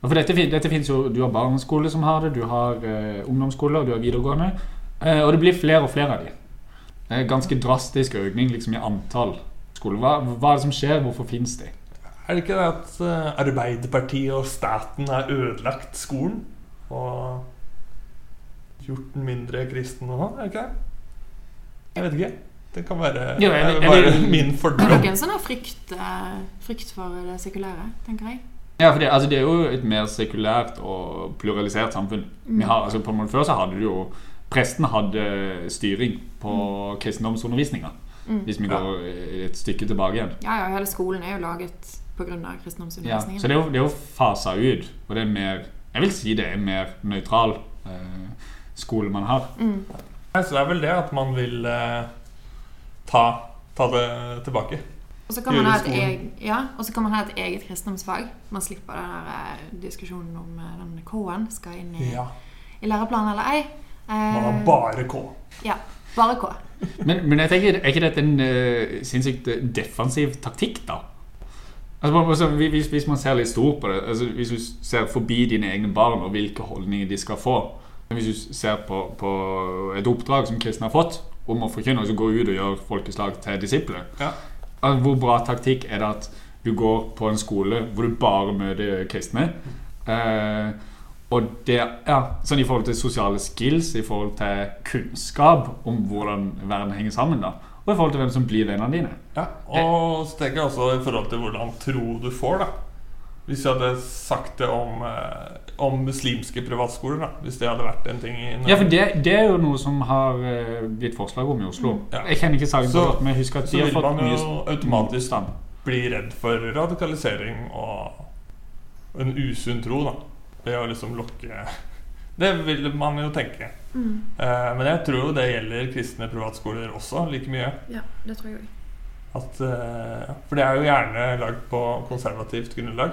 For dette, dette finnes jo, Du har barneskole som har det, du har eh, ungdomsskole og du har videregående. Eh, og det blir flere og flere av de. Er ganske drastisk økning liksom, i antall skoler. Hva, hva er det som skjer? Hvorfor finnes de? Er det ikke det at uh, Arbeiderpartiet og staten har ødelagt skolen? Og gjort den mindre kristen og sånn? Er det ikke det? Jeg vet ikke. Det kan være Jo, jeg- det er bare jeg- min er fordom. nok en sånn frykt, eh, frykt for det sekulære, tenker jeg. Ja, for det, altså, det er jo et mer sekulært og pluralisert samfunn. Vi har, altså, på en måte Før så hadde du jo Presten hadde styring på kristendomsundervisninga. Mm. Hvis vi Ja. går et stykke tilbake igjen. Ja, ja, hele skolen er jo laget pga. Ja, kristendomsundervisningen. så det er, jo, det er jo fasa ut. Og det er mer Jeg vil si det er mer nøytral eh, skole man har. Mm. Så det er vel det at man vil eh, ta, ta det tilbake. Og så kan man ha et eget, ja, og så kan man ha et eget kristendomsfag. Man slipper den der eh, diskusjonen om eh, den K-en skal inn i, Ja. i læreplanen eller ei. Man Eh, har bare K. Ja, bare K. Men, men jeg tenker, er ikke dette en uh, sinnssykt eh, defensiv taktikk, da? Altså, altså, hvis, hvis man ser litt stort på det altså, Hvis du ser forbi dine egne barn og hvilke holdninger de skal få Hvis du ser på, på et oppdrag som kristne har fått om å forkynne, og så går gå ut og gjøre folkeslag til disipler Ja. altså, Hvor bra taktikk er det at du går på en skole hvor du bare møter kristne? Eh, og det, ja, sånn I forhold til sosiale skills, i forhold til kunnskap om hvordan verden henger sammen. da Og i forhold til hvem som blir vennene dine. Ja, og så tenker jeg også i forhold til hvordan tro du får, da. Hvis jeg hadde sagt det om, eh, om muslimske privatskoler, da. Hvis det hadde vært en ting i Norge. Ja, for det, det er jo noe som har eh, blitt forslag om i Oslo. Ja. Jeg kjenner ikke saken så Så- godt, men jeg husker at de har vil man jo automatisk da, Bli redd for radikalisering og en usunn tro, da. Ved å liksom lokke Det vil man jo tenke. Mm. Eh, men jeg tror jo det gjelder kristne privatskoler også like mye. Ja, det tror jeg òg. At, for det er jo gjerne lagd på konservativt grunnlag.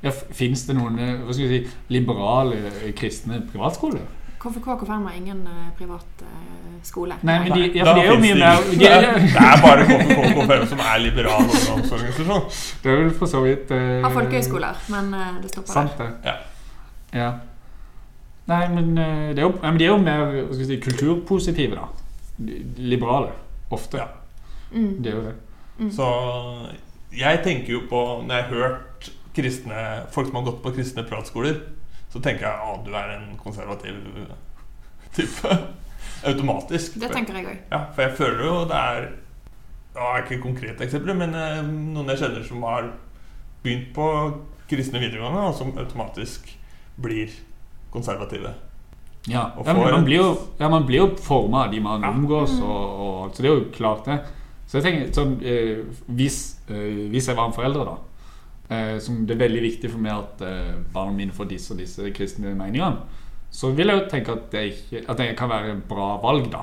Ja, Fins det noen eh, hva skal vi si, liberale eh, kristne privatskoler? KFK og KFM har ingen eh, privat skole. Nei, men de, ja, de er jo mye mer de, ja. Det er bare KFK KFM som er liberal ungdomsorganisasjon. Det er vel for så vidt eh, Har folkehøyskoler, men det stopper Sant, der. det. Ja. ja. Nei, men, det er jo, men de er jo mer hva skal vi si, kulturpositive, da. Liberale. Ofte. Ja. Mm. Det er jo det. Så jeg tenker jo på Når jeg har hørt kristne, folk som har gått på kristne pratskoler, så tenker jeg at du er en konservativ type. Automatisk. Det tenker jeg òg. Ja, for jeg føler jo det er Det er ikke konkrete eksempler, men eh, noen jeg kjenner som har begynt på kristne videregående, og som automatisk blir konservative. Ja, ja men man blir jo, ja, man blir jo forma av de man Ja. omgås, og, og. Så det er jo klart, det. Så jeg tenker sånn eh, hvis, eh, hvis jeg var en forelder, da Som det er veldig viktig for meg at eh, barna mine får disse og disse kristne meningene, så vil jeg jo tenke at det, ikke, at det kan være et bra valg, da.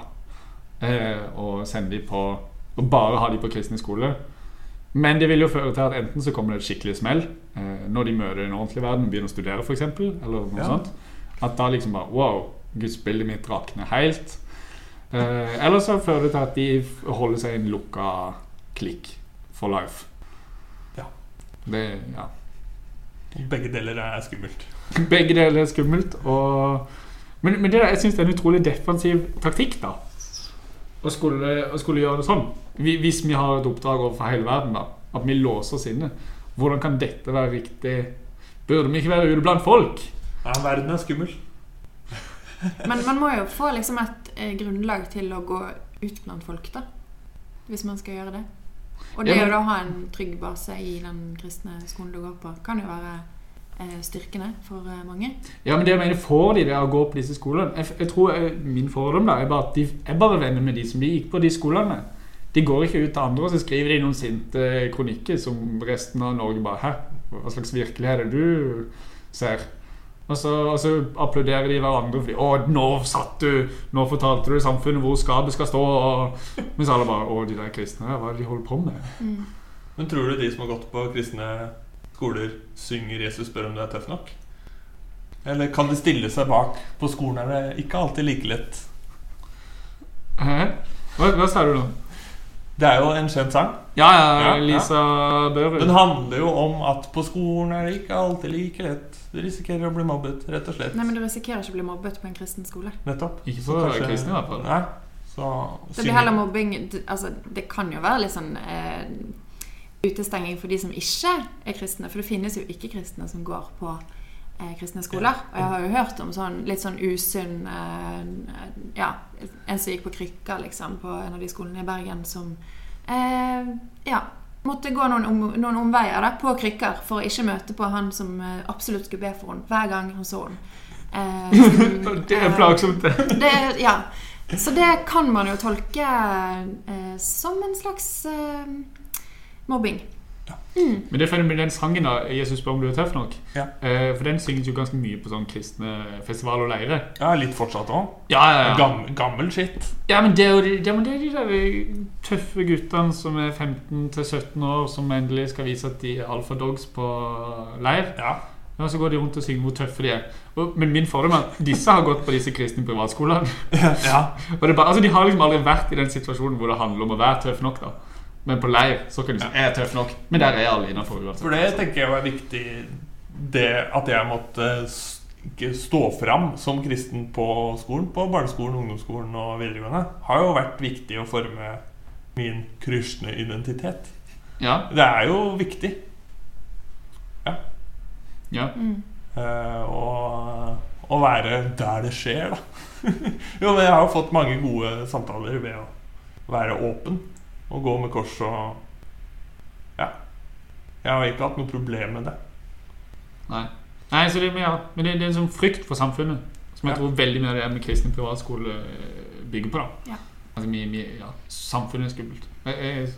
Eh, å sende de på Å bare ha de på kristne skole. Men det vil jo føre til at enten så kommer det et skikkelig smell eh, når de møter en ordentlig verden, begynner å studere f.eks., eller noe Ja. sånt. At da liksom bare Wow, gudsbildet mitt rakner helt. Eh, eller så fører det til at de holder seg i en lukka klikk for life. Det, ja. Begge deler er skummelt. Begge deler er skummelt. Og, men, men det der, jeg syns det er en utrolig defensiv taktikk, da. Å skulle, å skulle gjøre det sånn. Hvis vi har et oppdrag overfor hele verden, da. At vi låser oss inne. Hvordan kan dette være riktig? Burde vi ikke være ute blant folk? Ja, verden er skummel. Men man må jo få liksom et eh, grunnlag til å gå ut blant folk, da. Hvis man skal gjøre det. Og det Ja, men- å ha en trygg base i den kristne skolen du går på, kan jo være eh, styrkende for eh, mange. Ja, men det jeg mener, Får de det av å gå på disse skolene? Jeg, jeg tror jeg, Min fordom da, er bare at de er bare venner med de som de gikk på de skolene. De går ikke ut til andre og så skriver de noen sinte kronikker som resten av Norge bare Hæ? Hva slags virkelighet er det du ser? Og så, og så applauderer de hverandre fordi 'Å, nå satt du Nå fortalte du samfunnet hvor skapet skal stå.' Og, mens alle bare 'Å, de der kristne, hva er det de holder på med?' Men tror du de som har gått på kristne skoler, synger 'Jesus spør om du er tøff nok'? Eller kan de stille seg bak På skolen er det ikke alltid like lett. Hæ? Hva, hva sa du nå? Det er jo en kjent sang. Ja, ja, Lisa ja. Børud. Den handler jo om at på skolen er det ikke alltid like lett. Du risikerer å bli mobbet, rett og slett. Nei, men du risikerer ikke å bli mobbet på en kristen skole. Nettopp. Ikke Så for kanskje- kristen, i hvert fall. Nei. Så Det blir heller mobbing altså, Det kan jo være litt sånn eh, utestenging for de som ikke er kristne. For det finnes jo ikke-kristne som går på kristne skoler. Og jeg har jo hørt om sånn litt sånn usunn eh, Ja, en som gikk på krykker, liksom, på en av de skolene i Bergen, som eh, Ja. Måtte gå noen, om, noen omveier da, på krykker for å ikke møte på han som eh, absolutt skulle be for henne hver gang hun så henne. Eh, som, Det er eh, plagsomt, det. ja. Så det kan man jo tolke eh, som en slags eh, mobbing. Men det med den sangen da, 'Jesus spør om du er tøff nok'. Ja. Eh, for den synges jo ganske mye på sånn kristne festivaler og leirer. Ja, litt fortsatt òg. Ja, ja, ja. Gammel, gammel shit. ja, men det er jo de, de, de, de tøffe guttene som er 15-17 år, som endelig skal vise at de er alfadogs på leir. Ja. Og så går de rundt og synger hvor tøffe de er. Og, men min fordom er at disse har gått på disse kristne privatskolene. ja. Og det bare, altså, de har liksom aldri vært i den situasjonen hvor det handler om å være tøff nok. da Men på leir så kan du si 'jeg er tøff nok', men der er alle innafor uansett. For det tenker jeg var viktig Det at jeg måtte ikke stå fram som kristen på skolen, på barneskolen, ungdomsskolen og videregående, har jo vært viktig å forme min kristne identitet. Ja, Det er jo viktig. ja. Mm. Uh, å, å være der det skjer, da. jo, men jeg har jo fått mange gode samtaler ved å være åpen og gå med kors og Ja. Jeg har ikke hatt noe problem med det. Nei. Nei, så det, men ja, men det, det er en sånn frykt for samfunnet som jeg Ja. tror veldig mye av det med kristen privatskole eh, bygger på. da Ja. Altså, mye, mye, ja, Samfunnet er skummelt. Jeg, jeg,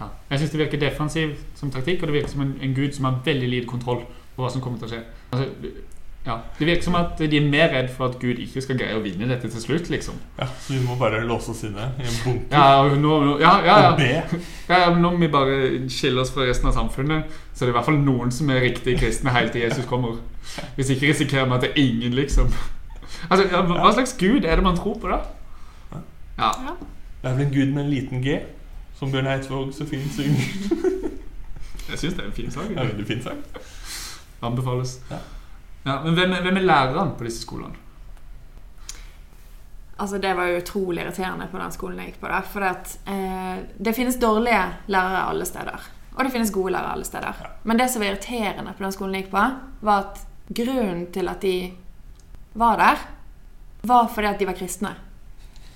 ja. jeg syns det virker defensivt som taktikk, og det virker som en, en gud som har veldig lite kontroll på hva som kommer til å skje. Altså, ja, Det virker som at de er mer redd for at Gud ikke skal greie å vinne dette til slutt, liksom. Ja, Så vi må bare låse oss inne i en bunker Ja, nå, nå, ja, ja, ja. og be. Ja, ja, Nå må vi bare skille oss fra resten av samfunnet, så det er i hvert fall noen som er riktig kristne helt til Jesus kommer. Hvis ikke risikerer vi at det er ingen, liksom. Altså, ja, Hva slags gud er det man tror på, da? Ja. Det er vel en gud med en liten G, som Bjørn Eidsvåg så fint synger. Jeg syns det er en fin sak. Det er en veldig fin sang. Anbefales. Ja. Ja, men hvem, hvem er lærerne på disse skolene? Altså, det var jo utrolig irriterende på den skolen jeg gikk på. Da, for at, eh, det finnes dårlige lærere alle steder. Og det finnes gode lærere alle steder. Men det som var irriterende på den skolen jeg gikk på, var at grunnen til at de var der, var fordi at de var kristne.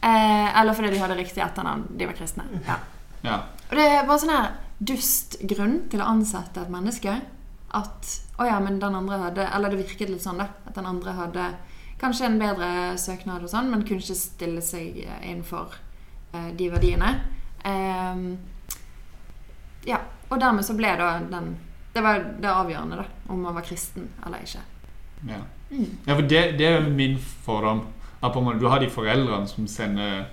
Eh, eller fordi de hadde riktig etternavn. De var kristne. Ja. Ja. Og det var sånn her dust grunn til å ansette et menneske. At Å ja, men den andre hadde Eller det virket litt sånn, da. At den andre hadde kanskje en bedre søknad og sånn, men kunne ikke stille seg innenfor eh, de verdiene. Ehm, ja. Og dermed så ble da den Det var det avgjørende, da. Om man var kristen eller ikke. Ja, Mm. ja for det, det er min fordom. At du har de foreldrene som sender,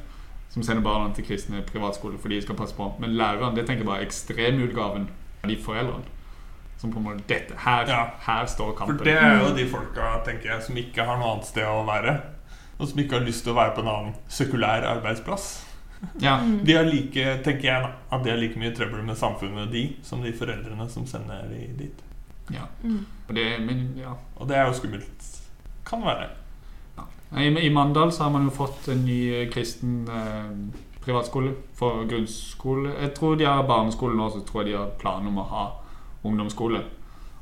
som sender barna til kristne privatskoler fordi de skal passe på. Men læreren det tenker jeg bare ekstremutgaven av de foreldrene. Som på en måte dette, her, Ja. her står For det er jo de folka tenker jeg, som ikke har noe annet sted å være. Og som ikke har lyst til å være på en annen sekulær arbeidsplass. Ja. De har like, tenker jeg da, at de har like mye trøbbel med samfunnet, de, som de foreldrene som sender de dit. ja. Mm. Og det, men, ja. Og det er jo skummelt. Kan være. I, I Mandal så har man jo fått en ny eh, kristen eh, privatskole for grunnskole. Jeg tror de har barneskole nå, så tror jeg de har planer om å ha ungdomsskole.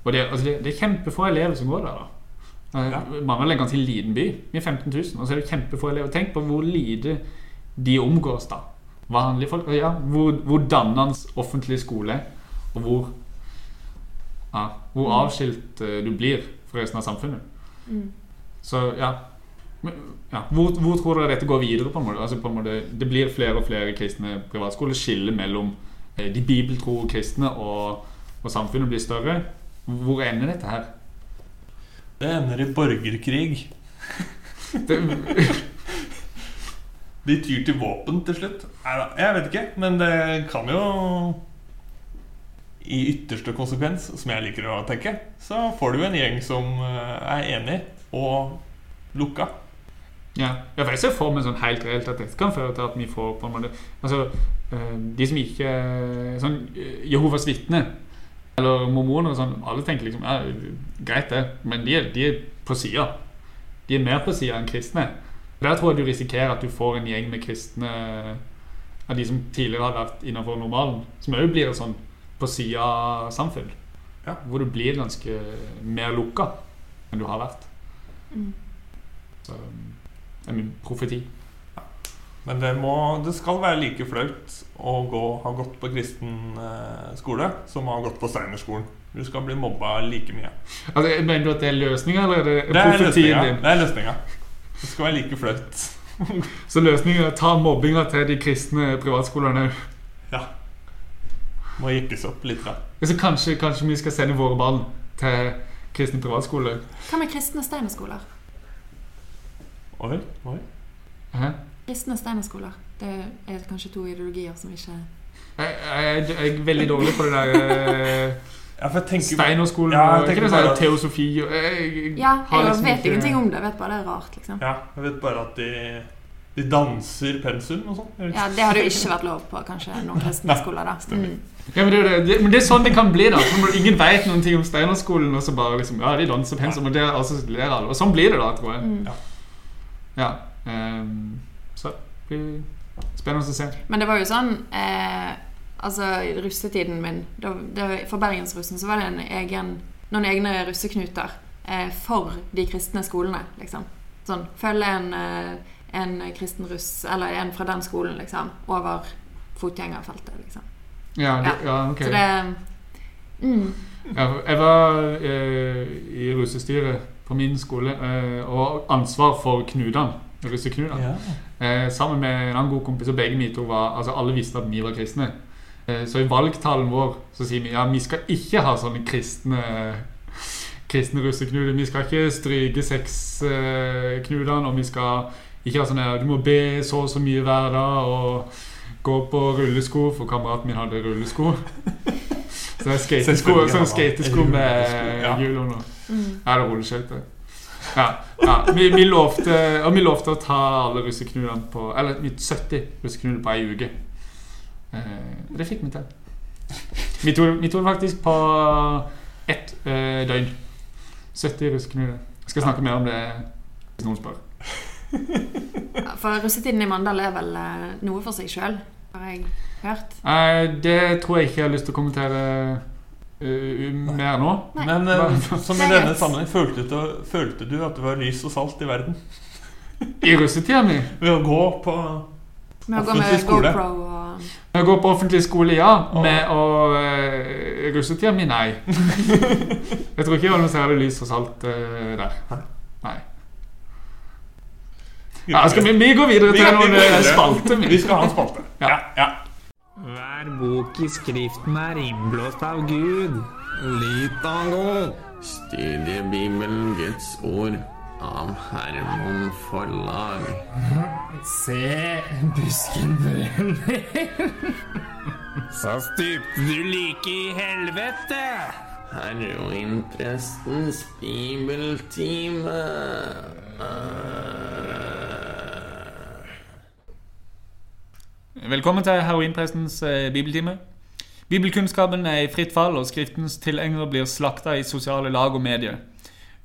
Og det, altså det, det er kjempefå elever som går der. da. Eh, Ja. Mandal er en ganske liten by. Vi er 15 000, og så er det kjempefå elever. Tenk på hvor lite de omgås da. Vanlige folk. Ja, hvor, hvor dannende offentlig skole og hvor, ja, hvor avskilt eh, du blir fra resten av samfunnet. Mm. Så ja, ja. Hvor, hvor tror dere dette går videre? på en måte? Altså, på en måte det blir flere og flere kristne privatskoler. Skillet mellom eh, de bibeltro kristne og, og samfunnet blir større. Hvor ender dette her? Det ender i borgerkrig. Det, De tyr til våpen til slutt. Jeg vet ikke, men det kan jo I ytterste konsekvens, som jeg liker å tenke, så får du en gjeng som eh, er enig og lukka. ja. ja, for Jeg ser for meg sånn helt reelt at dette kan føre til at vi får på en måte Altså, eh, de som ikke sånn eh, Jehovas vitner eller mormoner og sånn, alle tenker liksom ja, Greit, det, men de er, de er på sida. De er mer på sida enn kristne. Der tror jeg du risikerer at du får en gjeng med kristne av de som tidligere har vært innenfor normalen, som òg blir et sånn på sida-samfunn. Ja. Hvor du blir ganske mer lukka enn du har vært. Mm. Så det er min profeti. Men det, må, det skal være like flaut å gå, ha gått på kristen eh, skole som å ha gått på Steinerskolen. Du skal bli mobba like mye. Altså, Mener du at det er løsninga, eller er det, Det er profetien din? Det er løsninga. Det skal være like flaut. Så løsninga er å ta mobbinga til de kristne privatskolene òg. Må jekkes opp litt. Da. Så kanskje, kanskje vi skal sende våre barn til kristne privatskoler? Hva med kristne steinerskoler? Oi, oi. Hæ? Kristne steinerskoler. Det er kanskje to ideologier som ikke Jeg, jeg, jeg er veldig dårlig på det der eh, Ja, jeg Steinerskolen Ja, og ikke det sånn teosofi og jeg, Ja, har jeg liksom vet ikke- ingenting om det. Jeg vet bare det er rart, liksom. Ja, jeg vet bare at de, de danser pensum og sånn. Jeg Ja, Det hadde jo ikke vært lov på kanskje noen kristne skoler, da. Mm. Ja, men det, det, det, men det er sånn det kan bli, da. Ingen vet noen ting om Steinerskolen, og så bare liksom Ja, de danser pensum, og det er altså alle. Og sånn blir det, da, tror jeg. Mm. Ja. ehm, så det blir spennende å se. Men det var jo sånn eh, Altså, russetiden min da, det, For Bergensrussen så var det en egen, noen egne russeknuter eh, for de kristne skolene, liksom. Sånn følge en, eh, en kristen russ, eller en fra den skolen, liksom, over fotgjengerfeltet, liksom. Ja, det, ja ok. Så det mm, Ja, jeg var eh, i russestyret på min skole eh, og ansvar for knutene. Russeknutene. Ja. Eh, sammen med en annen god kompis, og begge vi to var Altså alle visste at vi var kristne. Eh, så i valgtalen vår så sier vi ja, vi skal ikke ha sånne kristne Kristne russeknuter. Vi skal ikke stryke sexknutene, og vi skal ikke ha sånn her Du må be så og så mye hver dag, og gå på rullesko, for kameraten min hadde rullesko. Så det er skatesko, sånn skatesko med hjul under. mm. Ja, det er rulleskøyter. Ja, ja. Vi, vi, lovte, og vi lovte å ta alle russeknulene på Eller 70 russeknuter på ei uke. Eh, det fikk vi til. Vi tok, vi tok faktisk på ett eh, døgn. 70 russeknuter. Jeg skal snakke mer om det hvis noen spør. For russetiden i Mandal er vel eh, noe for seg sjøl, har jeg hørt. Eh, det tror jeg ikke jeg har lyst til å kommentere mer nå. Nei. Men uh, som i denne sammenheng, følte du, følte du at det var lys og salt i verden? I russetida mi Ved å gå på Med Offentlig skole. Med å gå går på offentlig skole, ja. Med å uh, Russetida mi, nei. Jeg tror ikke det var noe særlig lys og salt uh, der. Nei. Ja, skal vi, vi gå videre Vi til noen går eh, Vi skal ha en spalte. Ja. Ja, ja. Hver bok i skriften er innblåst av Gud. Litago. Studiebibelen Guds ord av Hermon Forlag. Se, busken brenner. Så stupte du like i helvete. heroinprestens bibeltime. Velkommen til heroinprestens eh, bibeltime. Bibelkunnskapen er i fritt fall, og Skriftens tilhengere blir slakta i sosiale lag og medier.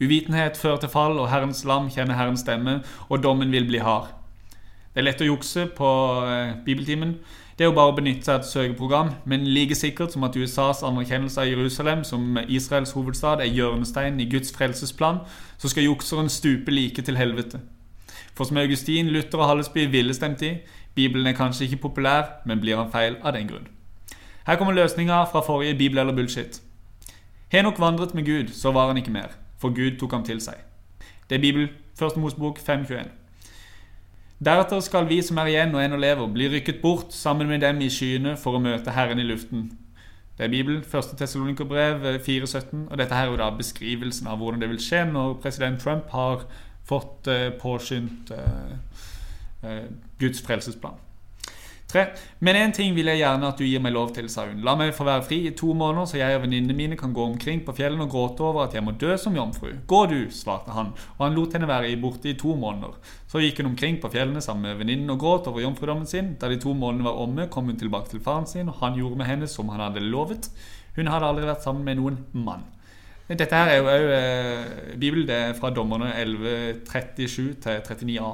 Uvitenhet fører til fall, og Herrens lam kjenner Herrens stemme, og dommen vil bli hard. Det er lett å jukse på eh, bibeltimen. Det er jo bare å benytte seg av et søkeprogram, men like sikkert som at USAs anerkjennelse av Jerusalem som Israels hovedstad er hjørnesteinen i Guds frelsesplan, så skal jukseren stupe like til helvete. For som Augustin, Luther og Hallesby ville stemt i, Bibelen er kanskje ikke populær, men blir han feil av den grunn. Her kommer løsninga fra forrige Bibel eller bullshit. Henok vandret med Gud, så var han ikke mer, for Gud tok ham til seg. Det er Bibel, 1. Mosebok 521. Deretter skal vi som er igjen og ennå lever, bli rykket bort sammen med dem i skyene for å møte Herren i luften. Det er Bibelen, 1. Tessalonikerbrev 4,17, og dette her er jo da beskrivelsen av hvordan det vil skje når president Trump har fått eh, påskyndt eh, eh, Guds frelsesplan. Tre. Men én ting vil jeg gjerne at du gir meg lov til, sa hun. La meg få være fri i to måneder, så jeg og venninnene mine kan gå omkring på fjellene og gråte over at jeg må dø som jomfru. Gå du, svarte han, og han lot henne være borte i to måneder. Så gikk hun omkring på fjellene sammen med venninnen og gråt over jomfrudommen sin. Da de to månedene var omme, kom hun tilbake til faren sin, og han gjorde med henne som han hadde lovet. Hun hadde aldri vært sammen med noen mann. Dette her er jo òg eh, Bibelen. Det er fra dommerne 1137 til 39a.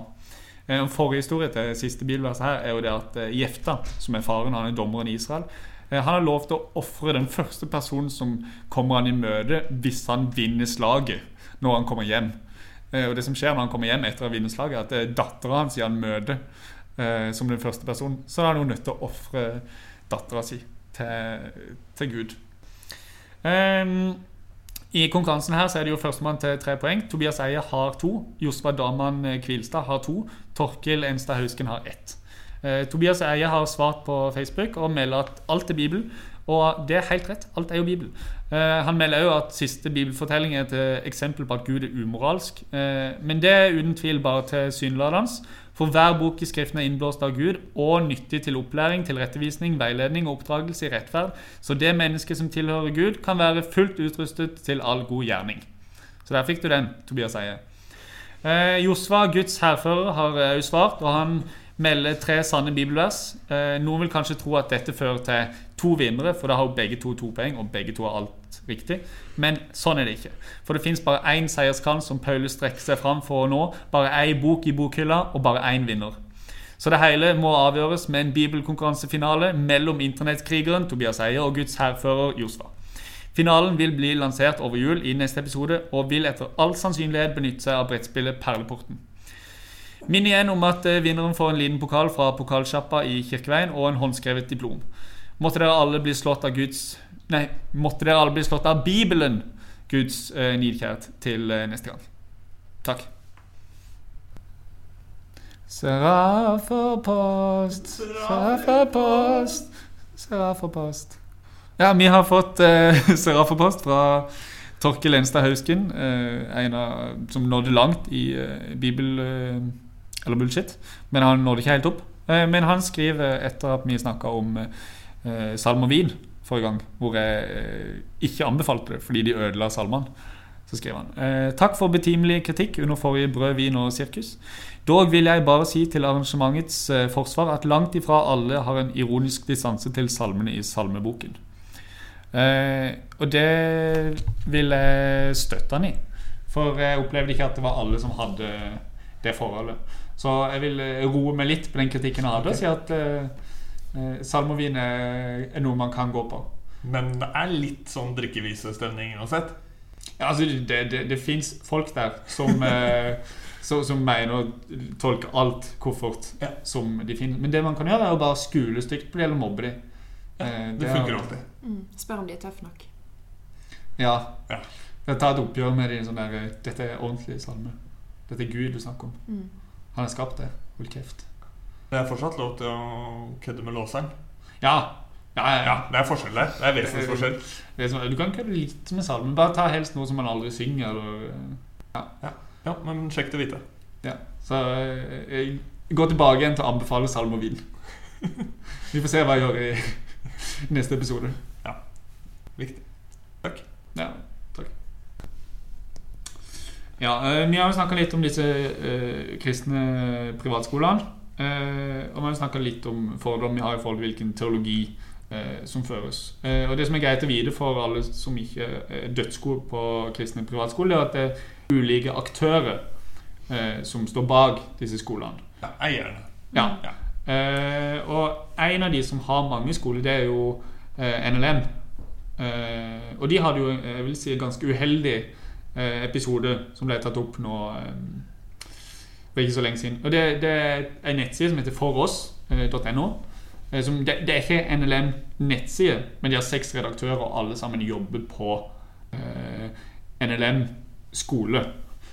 En eh, forhistorie til siste bibelverset her er jo det at eh, Jefta, som er faren, han er dommeren i Israel, eh, han har lov til å ofre den første personen som kommer han i møte, hvis han vinner slaget når han kommer hjem. Og det som skjer når han kommer hjem etter å ha vunnet slaget, er at dattera hans gir han møte som den første personen. Så er han jo nødt til å ofre dattera si til, til Gud. Um, i konkurransen her så er det jo førstemann til tre poeng. Tobias Eie har to. Josva Daman Kvilstad har to. Torkil Enstad Hausken har ett. Eh, Tobias Eie har svart på Facebook og melder at alt er Bibel. Og det er helt rett. Alt er jo Bibel. Eh, han melder òg at siste bibelfortelling er et eksempel på at Gud er umoralsk. Eh, men det er uten tvil bare til syneladende. For hver bok i Skriften er innblåst av Gud og nyttig til opplæring, tilrettevisning, veiledning og oppdragelse i rettferd. Så det mennesket som tilhører Gud, kan være fullt utrustet til all god gjerning. Så der fikk du den, Tobias Eie. Eh, Josva, Guds hærfører, har òg svart, og han melder tre sanne bibelvers. Eh, noen vil kanskje tro at dette fører til to vinnere, for da har jo begge to to poeng, og begge to har alt riktig. Men sånn er det ikke. For det fins bare én seierskrans som Paulus strekker seg fram for å nå. Bare én bok i bokhylla, og bare én vinner. Så det hele må avgjøres med en bibelkonkurransefinale mellom internettkrigeren Tobias Eier og Guds hærfører Josfa. Finalen vil bli lansert over jul i neste episode, og vil etter all sannsynlighet benytte seg av brettspillet Perleporten. Minn igjen om at eh, vinneren får en liten pokal fra pokalsjappa i Kirkeveien og en håndskrevet diplom. Måtte dere alle bli slått av Guds Nei, måtte dere alle bli slått av Bibelen, Guds eh, nidkjært, til eh, neste gang. Takk. Seraferpost, Seraferpost, Seraferpost. Ja, vi har fått eh, Seraferpost fra Torkel Enstad Hausken, eh, en av, som nådde langt i eh, Bibel eh, eller bullshit. Men han nådde ikke helt opp. Eh, men han skriver etter at vi snakka om eh, salm og vin forrige gang, hvor jeg eh, ikke anbefalte det fordi de ødela salmene. Så skriver han eh, Takk for betimelig kritikk under forrige Brød, vin og sirkus. Dog vil jeg bare si til arrangementets forsvar at langt ifra alle har en ironisk distanse til salmene i salmeboken. Og det vil jeg støtte han i. For jeg opplevde ikke at det var alle som hadde det forholdet. Så jeg vil eh, roe meg litt på den kritikken jeg hadde og si at eh, eh, salmovin er, er noe man kan gå på. Men det er litt sånn drikkevisestemning uansett. Ja, altså, det det, det fins folk der som, eh, så, som mener å tolke alt koffert Ja. som de finner. Men det man kan gjøre, er å bare skule stygt på det eller mobbe dem. Eh, Det funker alltid. Mm. Spør om de er tøffe nok. Ja. Ja. Tar et oppgjør med de sånn der Dette er ordentlig salme. Dette er Gud du snakker om. Mm. Han har skapt det. Hold kjeft. Det er fortsatt lov til å kødde med låseren. Ja. Ja, ja, Ja, det er forskjell der. Det er vesensforskjell. Det du kan kødde litt med salmen. Bare ta helst noe som man aldri synger. Eller, ja. Ja, men kjekt å vite. ja. Så eh, jeg går tilbake igjen til å anbefale salm og vin. Vi får se hva jeg gjør i neste episode. Ja. Viktig. Ja. Ja, eh, Vi har jo snakka litt om disse eh, kristne privatskolene. Eh, og vi har jo snakka litt om fordom vi har i forhold til hvilken teologi som føres. Og Det som er greit å vite for alle som ikke er dødsgode på kristne privatskoler, er at det er ulike aktører som står bak disse skolene. Ja, eierne. Ja. Ja. Uh, og en av de som har mange skoler, det er jo uh, NLM. Uh, og de hadde jo jeg vil si, ganske uheldig episode som ble tatt opp nå eh, for ikke så lenge siden. Og det, det er en nettside som heter foross.no. Eh, som- det, det er ikke NLM nettside, men de har seks redaktører, og alle sammen jobber på eh, NLM skole.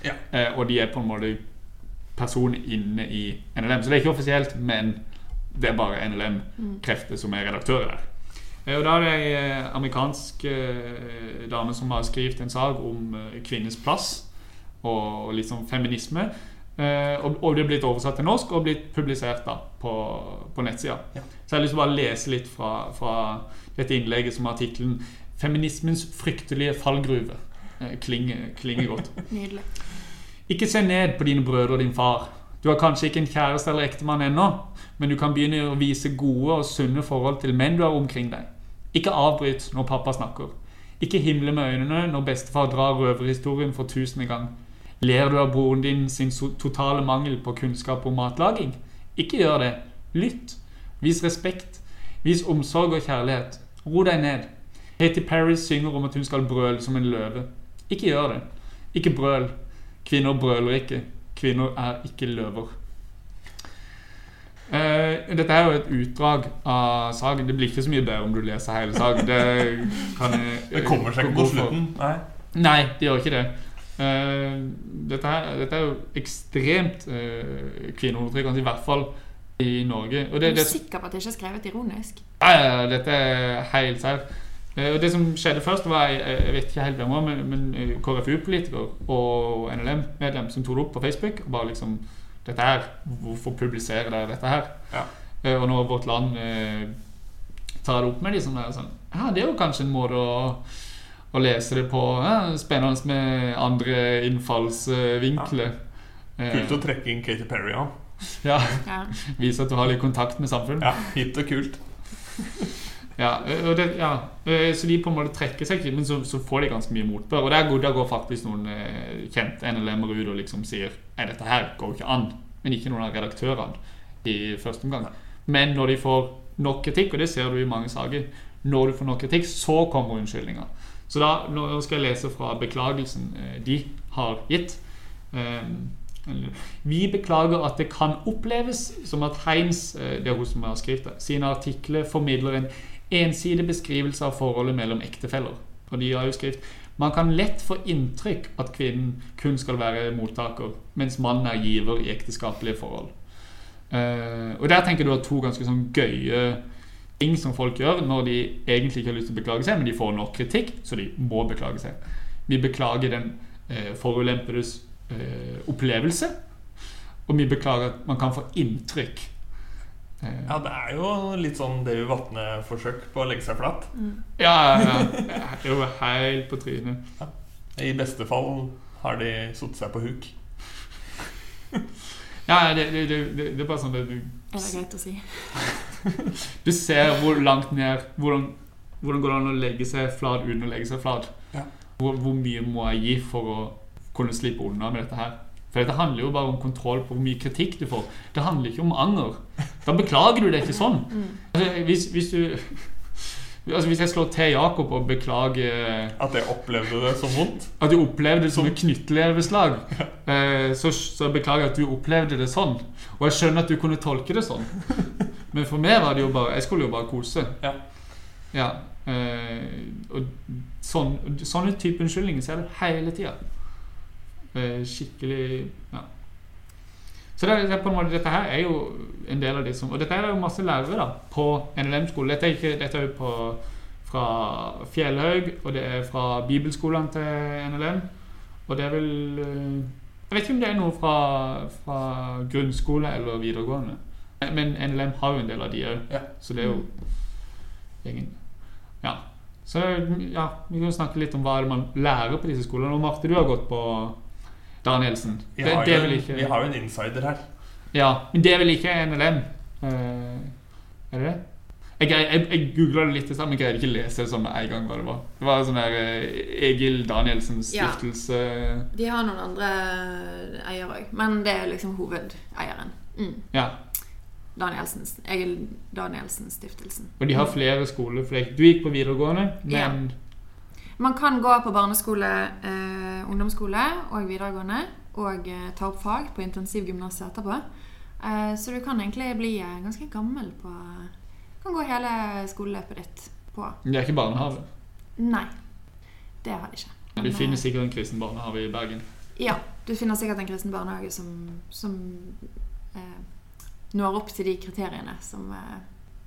Ja. Eh, og de er på en måte person inne i NLM. Så det er ikke offisielt, men det er bare NLM-krefter som er redaktører der. Eh, Og da er det ei eh, amerikansk eh, dame som har skrevet en sak om eh, kvinners plass og, og litt sånn feminisme. Eh, og, og det er blitt oversatt til norsk og blitt publisert da på, på nettsida. Ja. Så jeg har lyst til å bare lese litt fra, fra dette innlegget som har tittelen 'Feminismens fryktelige fallgruve'. Eh, klinger, klinger godt. Nydelig. Ikke se ned på dine brødre og din far. Du har kanskje ikke en kjæreste eller ektemann ennå, men du kan begynne å vise gode og sunne forhold til menn du har omkring deg. Ikke avbryt når pappa snakker. Ikke himle med øynene når bestefar drar røverhistorien for tusende gang. Ler du av broren din sin totale mangel på kunnskap om matlaging? Ikke gjør det. Lytt. Vis respekt. Vis omsorg og kjærlighet. Ro deg ned. Katy Perry synger om at hun skal brøle som en løve. Ikke gjør det. Ikke brøl. Kvinner brøler ikke. Kvinner er ikke løver. Uh, dette er jo et utdrag av saken. Det blir ikke så mye bedre om du leser hele saken. Det, kan jeg, Det kommer seg ikke gå på slutten. Nei. Nei, det gjør ikke det. Uh, dette, her, dette er jo ekstremt uh, kvinneundertrykkende, i hvert fall i Norge. Og det, Er du det, sikker på at det ikke er skrevet ironisk? ja, ja, ja, dette er helt seigt. Eh, Og det som skjedde først, var Jeg, jeg vet ikke helt hvem var, men, men eh, KrFU-politiker og NLM-medlem som tok det opp på Facebook. Og bare liksom Dette her, Hvorfor publiserer dere dette her? Ja. Eh, Og når Vårt Land eh, tar det opp med de som er sånn Ja, det er jo kanskje en måte å, å lese det på. Ja, spennende med andre innfallsvinkler. Ja. Kult å trekke inn Katy Perry òg. Ja, Ja. Vise at du har litt kontakt med samfunnet. Ja, hipt og kult. Ja, det, ja, så de på en måte trekker seg ikke, men så, så får de ganske mye motbør. Og der går, der går faktisk noen kjent kjente NLM-er ut og liksom sier Nei, dette her går ikke an. Men ikke noen av redaktørene i første omgang. Men når de får nok kritikk, og det ser du i mange saker, når du får nok kritikk, så kommer unnskyldninga. Så da nå skal jeg lese fra beklagelsen de har gitt. Vi beklager at det kan oppleves som at eh, det er hun som har skrevet det, sine artikler formidler en ensidig beskrivelse av forholdet mellom ektefeller. Og de har jo skrevet man kan lett få inntrykk at kvinnen kun skal være mottaker, mens mannen er giver i ekteskapelige forhold. Uh, og der tenker du at to ganske sånn gøye ting som folk gjør når de egentlig ikke har lyst til å beklage seg, men de får nok kritikk, så de må beklage seg. Vi beklager den uh, forulempedes uh, opplevelse, og vi beklager at man kan få inntrykk. Eh, Ja, det er jo litt sånn Davy Vatne-forsøk på å legge seg flat. ja, ja, ja. Det er jo helt på trynet. I beste fall har de satt seg på huk. Ja, det, det, det, det, det er bare sånn at du, Er det greit å si? du ser hvor langt ned Hvordan, hvordan går det an å legge seg flat uten å legge seg flat? Ja. Hvor, hvor mye må jeg gi for å kunne slippe unna med dette her? For dette handler jo bare om kontroll på hvor mye kritikk du får. Det handler ikke om anger. Da beklager du det ikke sånn. Altså, hvis, hvis du Altså Hvis jeg slår til Jakob og beklager At jeg opplevde det som vondt. at du opplevde det som et knyttleveslag, Ja. så, så beklager jeg at du opplevde det sånn. Og jeg skjønner at du kunne tolke det sånn. Men for meg var det jo bare Jeg skulle jo bare kose. Ja. Ja, eh, og sånn, sånne type unnskyldninger ser du hele tida. Skikkelig Ja. Så det, det er måte, dette her er jo en del av det som Og dette er jo masse lærere da på NLM-skole. Dette er ikke, dette er jo på, fra Fjellhaug, og det er fra bibelskolene til NLM. Og det er vel eh, Jeg vet ikke om det er noe fra, fra grunnskole eller videregående. Men NLM har jo en del av de òg, Ja. så det er jo gjengen. Ja. Så ja, vi kan snakke litt om hva er det man lærer på disse skolene. Og Marte, du har gått på Danielsen. Vi har, det er en- ikke vi har jo en insider her. Ja, men det er vel ikke NLM? Uh, er det det? Jeg, jeg, jeg googla det litt i stad, men greide ikke å lese det sånn en gang hva det var. Det var sånn der eh, Egil Danielsens Ja. stiftelse De har noen andre eiere òg, men det er liksom hovedeieren. Mm. Ja. Danielsens, Egil Danielsen-stiftelsen. Og de har flere skoler. For du gikk på videregående, men Man kan gå på barneskole, eh, ungdomsskole og videregående og eh, ta opp fag på intensivgymnaset etterpå. Eh, så du kan egentlig bli eh, ganske gammel på Kan gå hele skoleløpet ditt på det er ikke barnehage. Nei, det har de ikke. Du finner eh, sikkert en kristen barnehage i Bergen. Ja, du finner sikkert en kristen barnehage som, som eh, når opp til de kriteriene som, eh,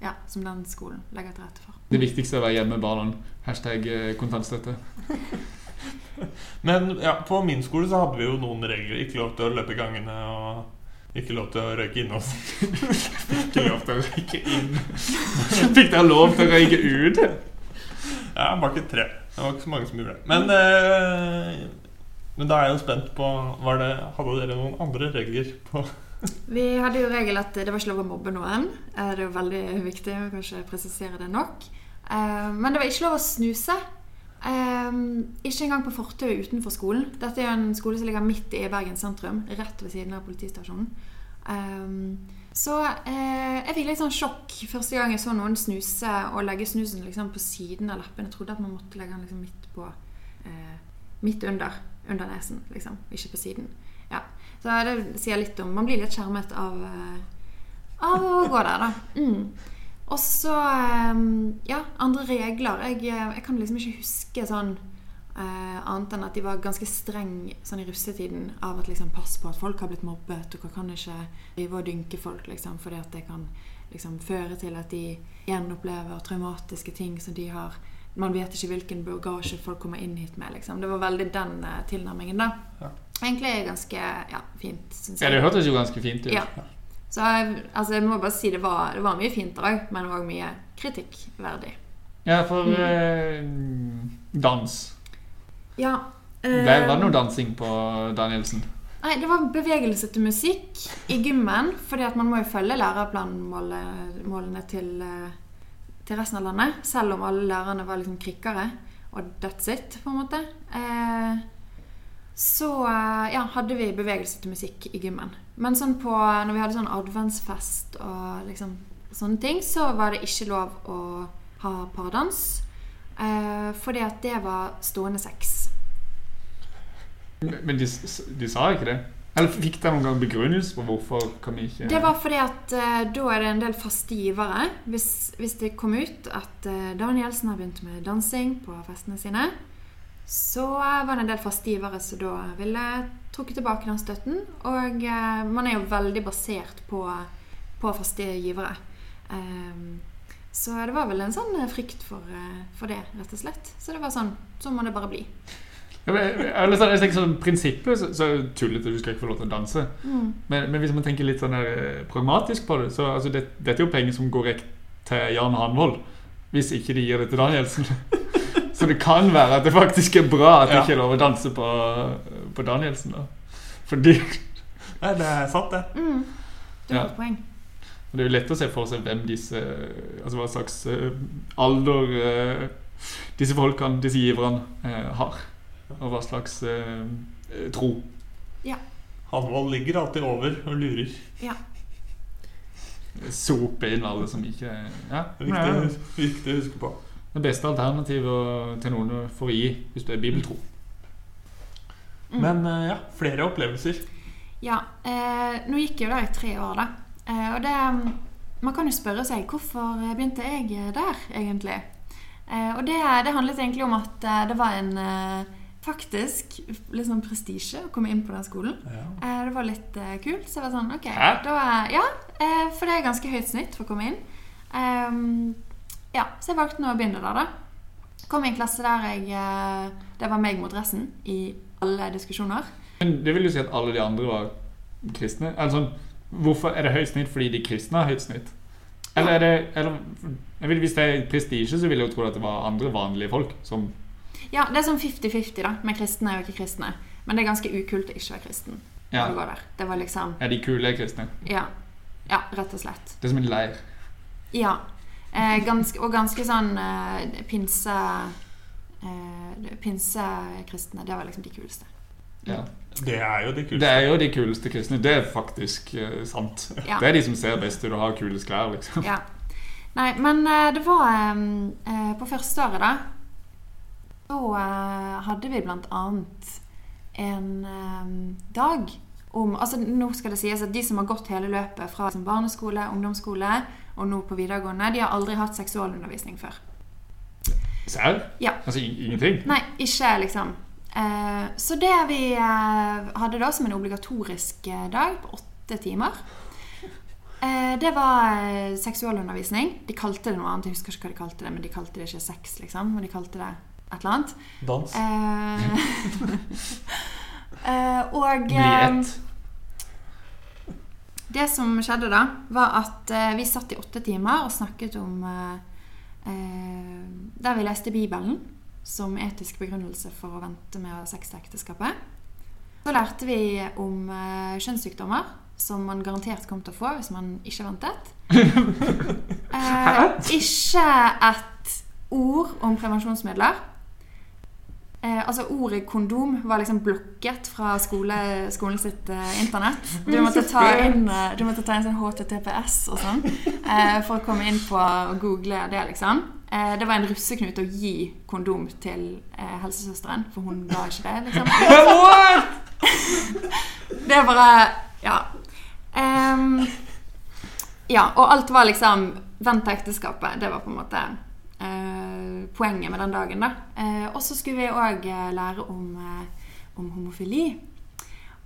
ja, som den skolen legger til rette for. Det viktigste er å være hjemme med barna. Hashtag eh, kontantstøtte. Men ja, på min skole så hadde vi jo noen regler. Ikke lov til å løpe i gangene og ikke lov til å røyke inne Ikke lov til å røyke inn. Fikk dere lov til å røyke ut? Ja, bak et tre. Det var ikke så mange som gjorde det. Men, eh, men da er jeg jo spent på var det, Hadde dere noen andre regler på Vi hadde jo regel at det var ikke lov å mobbe noen. Eh, Det er jo veldig viktig å kanskje presisere det nok. Eh, Men det var ikke lov å snuse. Eh, Ikke engang på fortauet utenfor skolen. Dette er jo en skole som ligger midt i Bergen sentrum, rett ved siden av politistasjonen. Så jeg fikk litt sånn sjokk første gang jeg så noen snuse og legge snusen liksom på siden av leppen. Jeg trodde at man måtte legge den liksom midt på Midt under. Under nesen, liksom. Ikke på siden. Så det sier litt om Man blir litt skjermet av, eh, av å gå der, da. Mm. Og så eh, Ja, andre regler. Jeg, eh, jeg kan liksom ikke huske sånn eh, annet enn at de var ganske streng sånn i russetiden av at liksom pass på at folk har blitt mobbet. Dere kan ikke drive og dynke folk liksom, fordi at det kan liksom føre til at de gjenopplever traumatiske ting som de har Man vet ikke hvilken bagasje folk kommer inn hit med. liksom. Det var veldig den uh, tilnærmingen, da. Ja. Egentlig ganske ja, fint, syns Ja, det hørtes jo ganske fint ut. Ja. Så jeg- altså, jeg må bare si det var, det var mye fint òg, men òg mye kritikkverdig. Ja, for eh, dans. Ja. Der var det eh, noe dansing på Danielsen. Nei, det var bevegelse til musikk i gymmen. fordi at man må jo følge læreplanmålene til, eh, til resten av landet. Selv om alle lærerne var liksom krikkere. Og that's it, på en måte. Eh, så eh, ja, hadde vi bevegelse til musikk i gymmen. Men sånn på, når vi hadde sånn adventsfest og liksom sånne ting, så var det ikke lov å ha pardans. Eh, fordi at det var stående sex. Men de, de sa ikke det? Eller fikk dere noen gang begrunnelse på hvorfor kan vi ikke Det var fordi at uh, da er det en del faste givere. Hvis, hvis det kom ut at uh, Danielsen har begynt med dansing på festene sine, så var det en del faste givere som da ville trukke tilbake den støtten. Og uh, man er jo veldig basert på, på faste givere. Um, så det var vel en sånn frykt for, for det, rett og slett. Så det var sånn så må det bare bli. Ja, men, eller så, jeg tenker sånn Prinsippet så, så er det tullete, du skal ikke få lov til å danse. Mm. Men, men hvis man tenker litt sånn der, eh, pragmatisk på det, så altså, det, dette er jo penger som går rett til Jan Hanvold. Hvis ikke de gir det til Danielsen. så det kan være at det faktisk er bra at det ikke er lov å danse på, på Danielsen. da. Fordi Nei, det er sant, det. Mm. Det Ja. var et poeng. det er jo lett å se for seg hvem disse Altså hva slags eh, alder eh, disse folkene, disse giverne, eh, har. Og hva slags eh, tro. Ja. Hanvold ligger alltid over og lurer. Ja. Sope inn alle som ikke Ja. Det er viktig, viktig å huske på. Det beste alternativet til noen du får gi hvis du er bibeltro. Mm. Men eh, ja, flere opplevelser. Ja, eh, nå gikk jeg jo der i tre år, da. Eh, og det Man kan jo spørre seg hvorfor begynte jeg der, egentlig? Eh, og det, det handlet egentlig om at eh, det var en eh, faktisk litt sånn prestisje å komme inn på den skolen. Eh, det var litt eh, kult, så jeg var sånn OK. Hæ? Da, ja, eh, for det er ganske høyt snitt for å komme inn. Um, ja, så jeg valgte nå å begynne der, da. Kom i en klasse der jeg Det var meg mot resten i alle diskusjoner. Men det vil jo si at alle de andre var kristne. Sånn, Hvorfor er det høyt snitt fordi de kristne har høyt snitt? Eller er det eller, vil, Hvis det er prestisje, så ville jeg jo tro at det var andre vanlige folk som Ja, det er sånn 50-50 da, med kristne og ikke kristne. Men det er ganske ukult å ikke være kristen. Ja. når du går der. Det var liksom Ja, de kule kristne? Ja. Ja, rett og slett. Det er som en leir. Ja. Eh, ganske, og ganske sånn eh, pinse eh, Pinsekristne. Det var liksom de kuleste. Ja. Det er jo det Det er jo de kuleste kristne. Det er faktisk eh, sant. Ja. Det er de som ser best ut og har kulest klær, liksom. Ja. Nei, men eh, det var eh, eh, På første året, da, så eh, hadde vi blant annet en eh, dag om Altså, nå skal det sies at de som har gått hele løpet fra liksom, barneskole, ungdomsskole og nå på videregående, de har aldri hatt seksualundervisning før. Serr? Ja. Altså ingenting? Nei, ikke liksom. Eh, så det vi eh, hadde da som en obligatorisk eh, dag på åtte timer, eh, det var seksualundervisning. De kalte det noe annet, jeg husker ikke hva de kalte det, men de kalte det ikke sex, liksom. Men de kalte det et eller annet. Dans. Eh, eh, og Bli eh, ett? det som skjedde da, var at vi satt i åtte timer og snakket om Der vi leste Bibelen som etisk begrunnelse for å vente med å ha sex til ekteskapet. Så lærte vi om kjønnssykdommer, som man garantert kom til å få hvis man ikke ventet. Eh, ikke et ord om prevensjonsmidler. Eh, altså Ordet kondom var liksom blokket fra skole, skolen sitt eh, internett. Du måtte ta inn, eh, du måtte ta inn sånn HTTPS og sånn eh, for å komme inn på og google det, liksom. Eh, det var en russeknut å gi kondom til eh, helsesøsteren, for hun ga ikke det, liksom. det er bare Ja. Ja, og alt var liksom Vent til ekteskapet. Det var på en måte poenget med den dagen. da. Eh, og så skulle vi òg eh, lære om, eh, om homofili.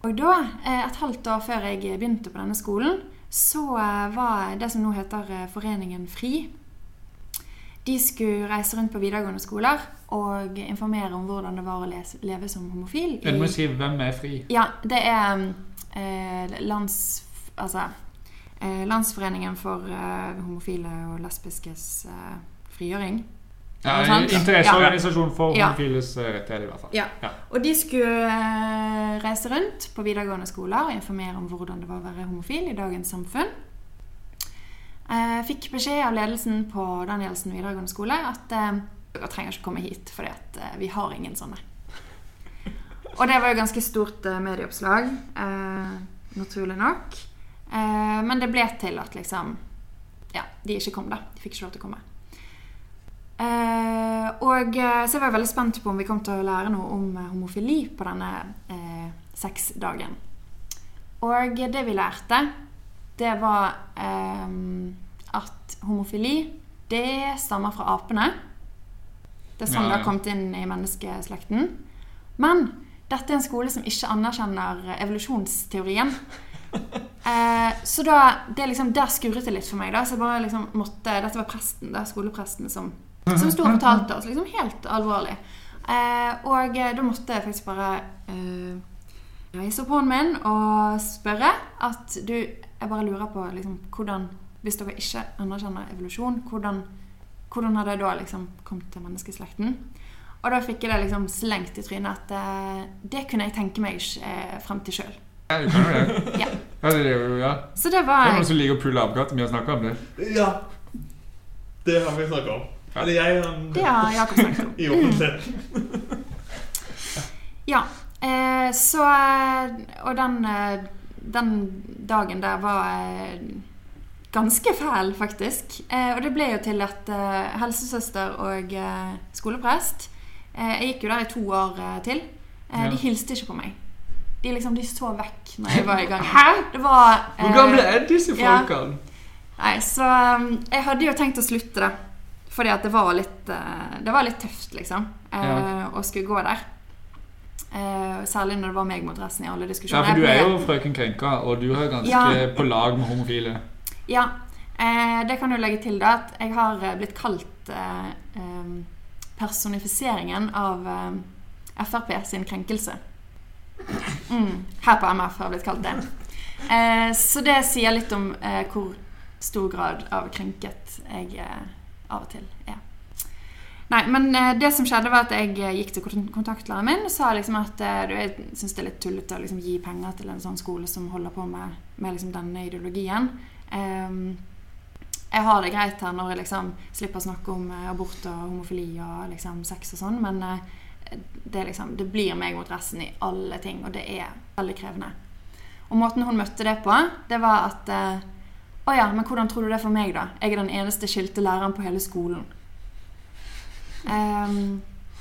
Og da, eh, et halvt år før jeg begynte på denne skolen, så eh, var det som nå heter eh, Foreningen FRI De skulle reise rundt på videregående skoler og informere om hvordan det var å leve som homofil. Du må si hvem er fri. ja, det er eh, lands... Altså eh, Landsforeningen for eh, homofile og lesbiskes eh, frigjøring. Ja. Interesseorganisasjon for Ja. homofiles eh, rettigheter, i hvert fall. Ja. Ja. Og de skulle eh, reise rundt på videregående skoler og informere om hvordan det var å være homofil i dagens samfunn. Eh, fikk beskjed av ledelsen på Danielsen videregående skole at dere trenger ikke komme hit, eh, vi har ingen sånne. Og det var jo ganske stort medieoppslag, eh, naturlig nok. Eh, men det ble til at liksom Ja, de ikke kom, da. De fikk ikke lov til å komme. Eh, og så Så jeg var veldig spent på om vi kom til å lære noe om eh, homofili på denne eh, sexdagen. Og det vi lærte, det var eh, at homofili, det stammer fra apene. Det er sånn Ja, det har kommet inn i menneskeslekten. Men dette er en skole som ikke anerkjenner evolusjonsteorien. Eh, så da, det liksom, der skurret det litt for meg. Da. Så jeg bare liksom måtte, dette var presten, da, skolepresten som, som sto og fortalte oss. Liksom helt alvorlig. Eh, og eh, da måtte jeg faktisk bare eh, reise opp hånden min og spørre at du Jeg bare lurer på liksom, hvordan Hvis dere ikke anerkjenner evolusjon, hvordan, hvordan har det da liksom kommet til menneskeslekten? Og da fikk jeg det liksom slengt i trynet at eh, det kunne jeg tenke meg eh, frem til sjøl. Ja, du kan jo det. Ja. Ja, det, jo, ja. Så det det er var noen som liker å pulle apekatter. Vi har snakka om det. Ja. Det har vi snakka om. Eller jeg han, Det har Jakob om. i offentligheten. Ja. Eh, så eh, Og den, eh, den dagen der var eh, ganske fæl, faktisk. Eh, og det ble jo til at eh, helsesøster og eh, skoleprest eh, Jeg gikk jo der i to år eh, til. Eh, Ja. De hilste ikke på meg. De liksom, de så vekk når jeg var i gang. Det var Hvor gamle er disse ja. folkene? Nei, så jeg hadde jo tenkt å slutte det. Fordi at det var litt, eh, det var litt tøft, liksom. eh, Ja. Å skulle gå der. Eh, særlig når det var meg mot resten i alle Ja, for du er jo frøken Krenka, og du er ganske Ja. på lag med homofile. Ja. Det kan jo legge til da at jeg har blitt kalt personifiseringen av Frp sin krenkelse. Mm, her på MF har jeg blitt kalt det. Så det sier litt om hvor stor grad av krenket jeg eh, av og til er. Nei, men eh, det som skjedde var at jeg eh, gikk til kon- kontaktlæreren min og sa liksom at eh, du, jeg syns det er litt tullete å liksom gi penger til en sånn skole som holder på med, med liksom denne ideologien. Um, jeg har det greit her når jeg liksom slipper å snakke om abort og homofili og liksom sex og sånn, men det, liksom, det blir meg mot resten i alle ting, og det er veldig krevende. Og måten hun møtte det på, det var at Å ja, men hvordan tror du det er for meg, da? Jeg er den eneste skilte læreren på hele skolen. Um,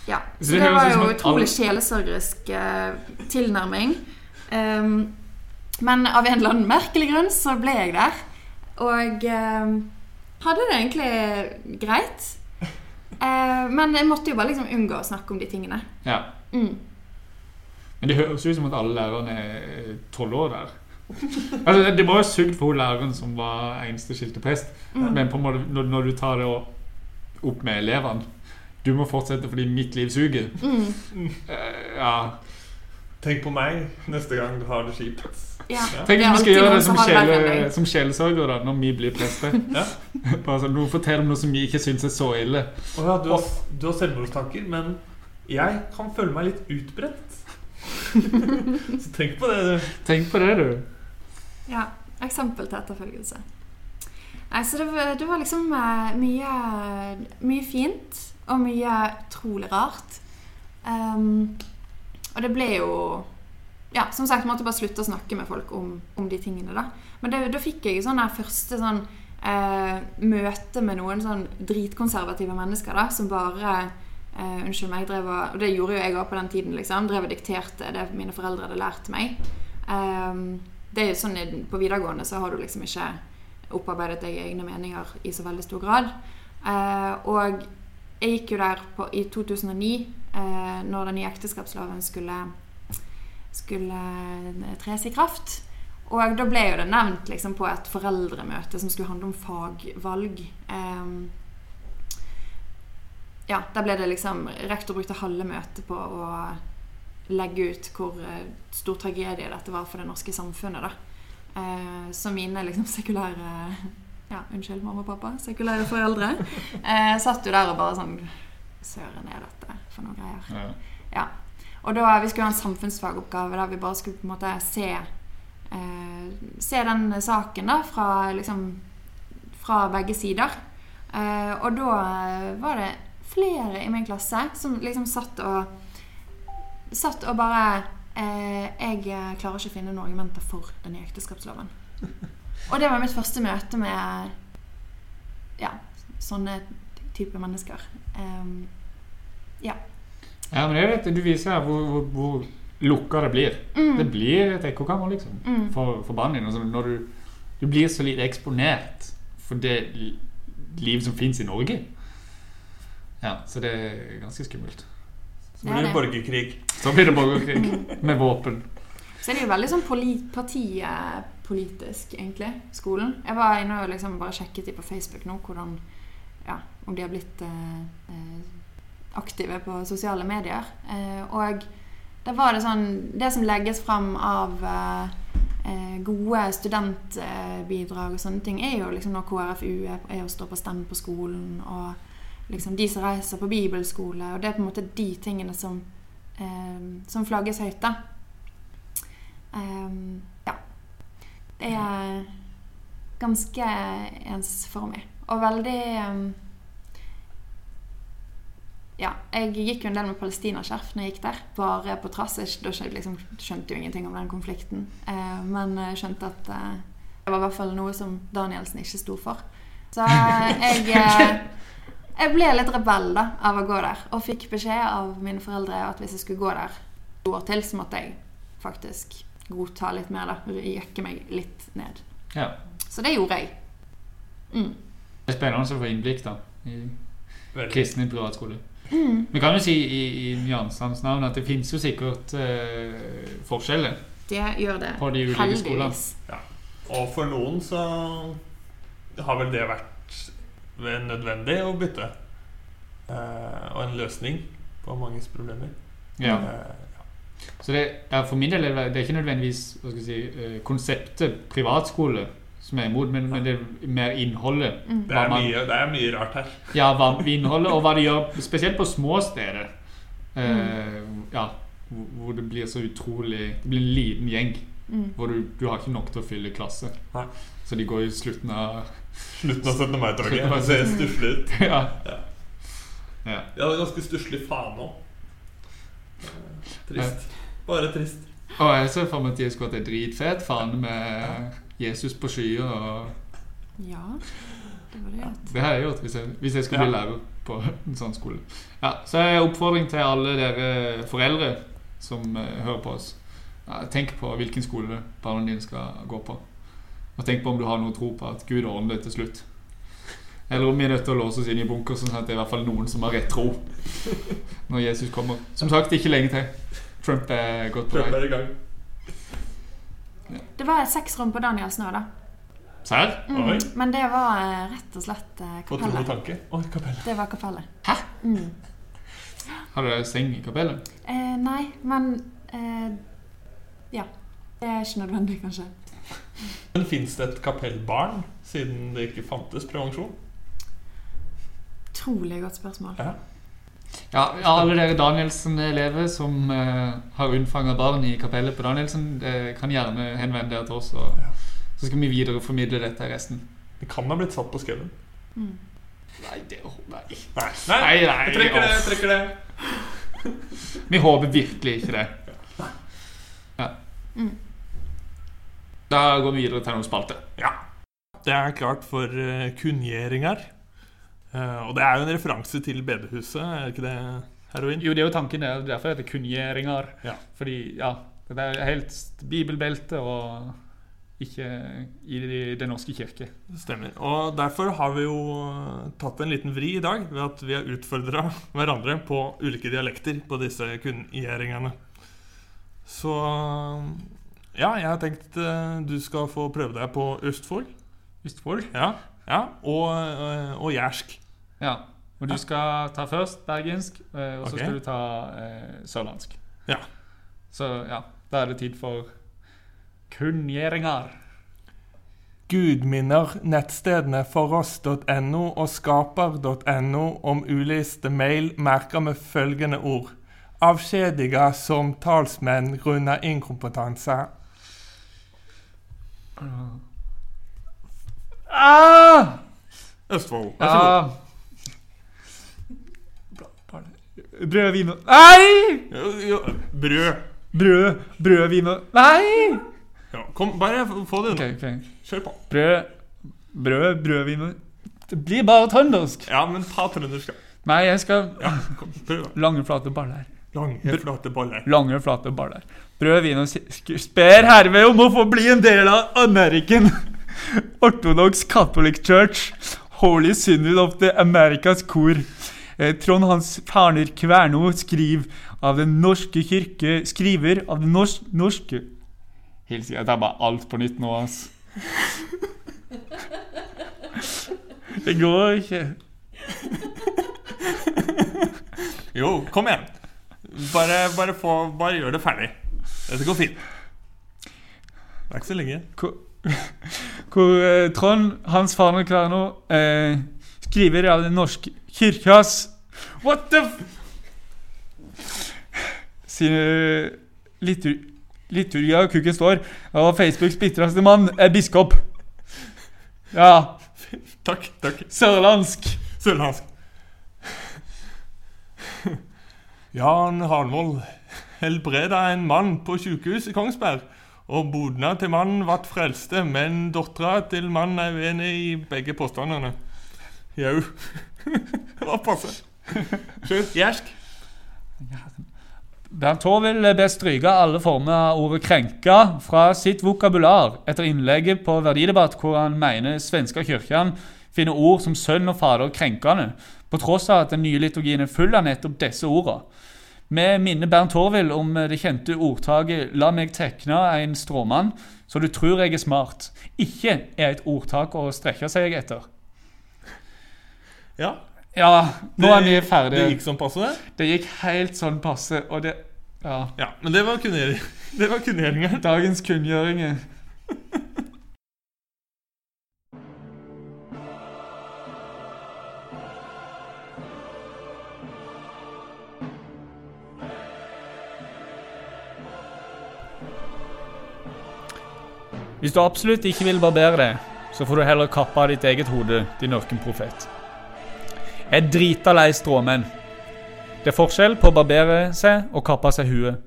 ja. Så det var jo utrolig sjelesørgerisk uh, tilnærming. Um, men av en eller annen merkelig grunn så ble jeg der. Og ehm, hadde det egentlig greit. Uh, men jeg måtte jo bare liksom unngå å snakke om de tingene. Ja. Mm. Men det høres ut som at alle lærerne er tolv år der. Altså, det- var jo sugd for hun læreren som var eneste skilte prest. Mm. Men på en måte, når, når du tar det opp med elevene Du må fortsette fordi mitt liv suger. Mm. Uh, ja. Tenk på meg neste gang du har det kjipt. Ja. Tenk om vi skal gjøre det som, sjele, som sjelesørgere da, når vi blir prester. Ja. Bare sånn, Noen forteller om noe som vi ikke syns er så ille. Oh, ja, du har, du har selvmordstanker, men jeg kan føle meg litt utbredt. Så tenk på det, du. Tenk på det, du. Ja, eksempel til etterfølgelse. Nei, så det det var liksom eh, mye, mye fint og mye utrolig rart. Um, og det ble jo Ja, som sagt, måtte bare slutte å snakke med folk om, om de tingene, da. Men det, da fikk jeg sånn første sånn eh, møte med noen sånn dritkonservative mennesker, da, som bare eh, Unnskyld meg, drev og Og det gjorde jo jeg òg på den tiden, liksom. Drev og dikterte det mine foreldre hadde lært meg. Ehm, det er jo sånn På videregående så har du liksom ikke opparbeidet deg egne meninger i så veldig stor grad. Eh, og jeg gikk jo der på, i 2009, eh, når den nye ekteskapsloven skulle, skulle eh, tres i kraft. Og da ble jo det nevnt liksom, på et foreldremøte som skulle handle om fagvalg. Eh, ja, der ble det liksom Rektor brukte halve møtet på å legge ut hvor eh, stor tragedie dette var for det norske samfunnet. da. Eh, så mine liksom sekulære ja, Unnskyld, mamma og pappa. Sekulære foreldre. Eh, satt jo der og bare sånn Søren, er dette for noen greier? Ja. Og da vi skulle ha en samfunnsfagoppgave der vi bare skulle på en måte se eh, Se den saken da fra liksom fra begge sider. Eh, og da var det flere i min klasse som liksom satt og Satt og bare eh, Jeg eh, klarer ikke å finne noen argumenter for den nye ekteskapsloven. Og det var mitt første møte med ja, sånne type mennesker. Um, ja. Ja, men jeg vet, Du viser her hvor, hvor, hvor lukka det blir. Mm. Det blir et ekkokammer liksom, Mm. for, for barnet ditt. Altså, når du, du blir så lite eksponert for det li- livet som fins i Norge. Ja, Så det er ganske skummelt. Så blir det borgerkrig. Så blir det borgerkrig med våpen. Så er det jo veldig sånn partipolitisk, egentlig, skolen. Jeg var inne og liksom bare sjekket de på Facebook nå, hvordan, ja, om de har blitt eh, eh, aktive på sosiale medier. Eh, og da var det sånn Det som legges fram av eh, eh, gode studentbidrag og sånne ting, er jo liksom når KrFU er, er å stå på stand på skolen, og liksom de som reiser på bibelskole, og det er på en måte de tingene som, eh, som flagges høyt, da. Ehm, ja. Det er ganske ensformig. Og veldig ehm, Ja, jeg gikk jo en del med palestinaskjerf når jeg gikk der. Bare på trass. Jeg da skjønte, liksom, skjønte jo ingenting om den konflikten. Eh, men jeg skjønte at eh, det var i hvert fall noe som Danielsen ikke sto for. Så jeg eh, Jeg ble litt rebell da, av å gå der. Og fikk beskjed av mine foreldre at hvis jeg skulle gå der to år til, så måtte jeg faktisk godta litt mer. da, Jekke meg litt ned. Ja. Så det gjorde jeg. Mm. Det er spennende å få innblikk da i Veldig. kristne privatskole. Mm. Vi kan jo si i, i nyansenes navn at det finnes jo sikkert eh, forskjeller Det gjør det. på de ulike skolene. Heldigvis. Og for noen så har vel det vært nødvendig å bytte. Uh, og en løsning på manges problemer. Ja. Uh, ja. Så det, er for min del er det, det er ikke nødvendigvis hva skal si, eh, konseptet privatskole som er imot, men, men det er mer innholdet. Det er man- mye, det er mye rart her. Ja, hva innholdet, og hva det gjør, spesielt på små steder. Mm. ja, hvor- det blir så utrolig Det blir en liten gjeng. Hvor du, du har ikke nok til å fylle klasse. Nei. Så de går i slutten av Slutten av 17. mai-toget. Det ser stusslig ut. Ja. Ja. ja. Det er ganske stusslig faen òg. Trist. Bare trist. Og jeg ser for meg at de skulle hatt ei dritfet fane med Jesus på skyer. og Ja, det var det gjort. Det har jeg gjort hvis jeg, hvis jeg skulle bli lærer på en sånn skole. Ja, så er oppfordring til alle dere foreldre som eh, hører på oss. Tenk på hvilken skole barna dine skal gå på. Og tenk på om du har noe tro på at Gud ordner det til slutt. Eller om vi er nødt til å låse oss inn i bunker, sånn at det er i hvert fall noen som har rett tro når Jesus kommer. Som sagt, ikke lenge til. Trump er godt på Trump vei. er i gang. Det var et seksrom på Daniels nå, da. Serr? Mm, men det var eh, rett og slett eh, kapellet. Kapellet. Det var kapellet. Hæ? Mm. Har dere seng i kapellet? Eh, nei, men eh, Ja. Det er ikke nødvendig, kanskje. Men fins det et kapellbarn, siden det ikke fantes prevensjon? Utrolig godt spørsmål. Ja. Ja, alle dere Danielsen-elever som eh, har unnfanga barn i kapellet på Danielsen, eh, kan gjerne henvende dere til oss, og Ja. så skal vi videreformidle dette i resten. Det kan ha blitt satt på skauen. Mm. Nei, det Nei. Nei, Nei, nei, jeg trekker det. jeg trekker det Vi håper virkelig ikke det. Ja. Mm. Da går vi videre til noen spalte. Ja. Det er klart for uh, kunngjøringer. Eh, og det er jo en referanse til bedehuset, er det ikke det, heroin? Jo, det er jo tanken der. Derfor heter det kunngjøringer. Ja. Fordi, ja, det er helt bibelbelte og ikke i Den norske kirke. Stemmer. Og derfor har vi jo eh, tatt en liten vri i dag ved at vi har utfordra hverandre på ulike dialekter på disse kunngjøringene. Så ja, jeg har tenkt uh, du skal få prøve deg på Østfold. Østfold? Ja, ja og, uh, og jærsk. Ja. Og du skal ta først bergensk, uh, og så okay. skal du ta sørlandsk. Ja. Så ja, da er det tid for kunngjøringer. Gudminner nettstedene foross.no og skaper.no om uliste mail merker med følgende ord. Avskjediga som talsmenn grunna inkompetanse. Ah! Østfold, vær så god. Ja. Brød, vin og Nei! Jo, jo, brød. Brød, brød, vin og Nei! Ja, kom, bare få det Ok, unna. ok. Kjør på. Brød, brød, brød, vin og Det blir bare trøndersk. Ja, men ta trøndersk. da. Nei, jeg skal Ja, kom, prøv. da. Lange, flate baller. Lange, flate baller. Lange, flate baller. Prøv inn og Sper herved om å få bli en del av American Orthodox Catholic Church Holy Synod of the Americas Kor. Eh, Trond Hans Farner Kverno skriver av Den norske kirke Skriver av Den norsk, norske Helt jeg det bare alt på nytt nå, ass. Det går ikke. Jo, kom igjen. Bare, bare, få, bare gjør det ferdig. Dette går fint. Det er ikke så lenge. hvor, hvor eh, Trond Hans Farne Kverno eh, skriver av Den norske kirkas What the f... Sine litur, liturgia og kukken står Og Facebooks bitreste mann er biskop. Ja. Takk. takk. Sørlandsk. Sørlandsk. Jan Hanvold helbreda en mann på sykehuset i Kongsberg. Og bodna til mannen vart frelste, men dattera til mannen er uenig i begge påstandene. Jau. Det var passe. Kjør. Gjersk. Bernt Thorvild ber stryke alle former av ordet 'krenka' fra sitt vokabular etter innlegget på Verdidebatt, hvor han mener svenska kirken finner ord som sønn og fader krenkende, på tross av at den nye liturgien er full av nettopp disse ordene. Vi minner Bernt Thorvild om det kjente ordtaket 'La meg tekne en stråmann, så du tror jeg er smart'. Ikke er et ordtak å strekke seg etter. Ja. Ja, nå er vi ferdige. Det gikk sånn passe, det. Det gikk helt sånn passe, og det Ja. Ja, men det var kunngjøring- det var kunngjøringer. Dagens kunngjøringer. Hvis du absolutt ikke vil barbere deg, så får du heller kappe av ditt eget hode, din ørkenprofet. Jeg er drita lei stråmenn. Det er forskjell på å barbere seg og kappe av seg huet.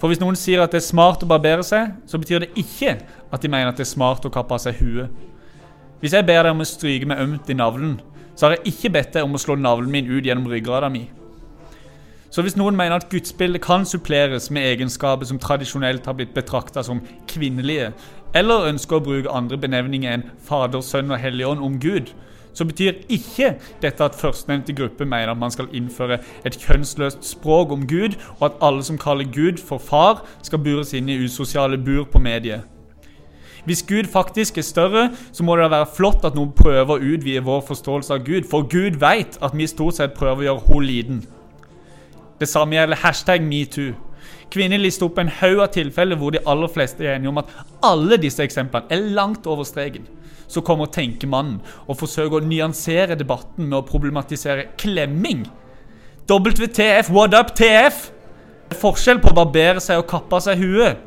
For hvis noen sier at det er smart å barbere seg, så betyr det ikke at de mener at det er smart å kappe av seg huet. Hvis jeg ber deg om å stryke meg ømt i navlen, så har jeg ikke bedt deg om å slå navlen min ut gjennom ryggrada mi. Så hvis noen mener at gudsbildet kan suppleres med egenskaper som tradisjonelt har blitt betrakta som kvinnelige, eller ønsker å bruke andre benevninger enn Fader, Sønn og Helligånd om Gud, så betyr ikke dette at førstnevnte gruppe mener at man skal innføre et kjønnsløst språk om Gud, og at alle som kaller Gud for far, skal bures inn i usosiale bur på mediet. Hvis Gud faktisk er større, så må det da være flott at noen prøver å utvide vår forståelse av Gud, for Gud vet at vi stort sett prøver å gjøre henne liten. Det samme gjelder hashtag metoo. Kvinner lister opp en haug av tilfeller hvor de aller fleste er enige om at alle disse eksemplene er langt over streken. Så kommer tenkemannen og forsøker å nyansere debatten med å problematisere klemming. WTF, what up, TF? Det er forskjell på å barbere seg og kappe av seg huet.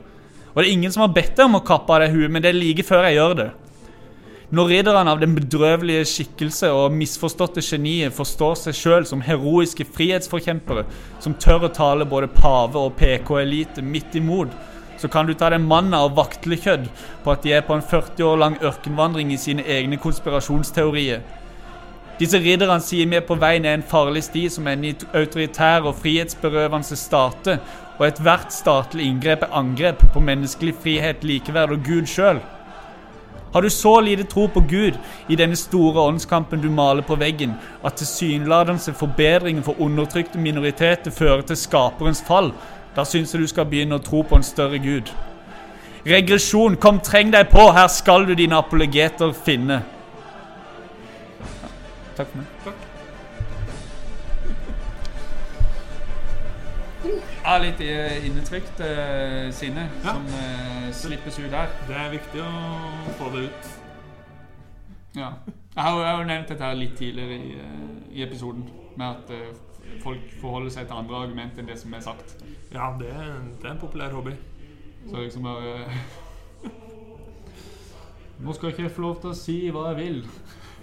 Og det er ingen som har bedt deg om å kappe av deg huet, men det er like før jeg gjør det. Når ridderne av den bedrøvelige skikkelse og misforståtte geniet forstår seg sjøl som heroiske frihetsforkjempere, som tør å tale både pave og PK-elite midt imot, så kan du ta deg manna og vaktlekjødd på at de er på en 40 år lang ørkenvandring i sine egne konspirasjonsteorier. Disse ridderne sier vi er på vei ned en farlig sti som en autoritær og frihetsberøvende stater, og ethvert statlig inngrep er angrep på menneskelig frihet, likeverd og Gud sjøl. Har du så lite tro på Gud i denne store åndskampen du maler på veggen, at tilsynelatende forbedringer for undertrykte minoriteter fører til skaperens fall, da syns jeg du skal begynne å tro på en større Gud. Regresjon, kom, treng deg på, her skal du dine apologeter finne. Takk for meg. Ja, litt eh, innetrykt uh, sinne Ja. som uh, slippes ut der. Det er viktig å få det ut. Ja. Jeg har, jeg har jo nevnt dette her litt tidligere i, i episoden, med at uh, folk forholder seg til andre argument enn det som er sagt. Ja, det, det er en populær hobby. Så liksom bare Nå skal ikke jeg få lov til å si hva jeg vil,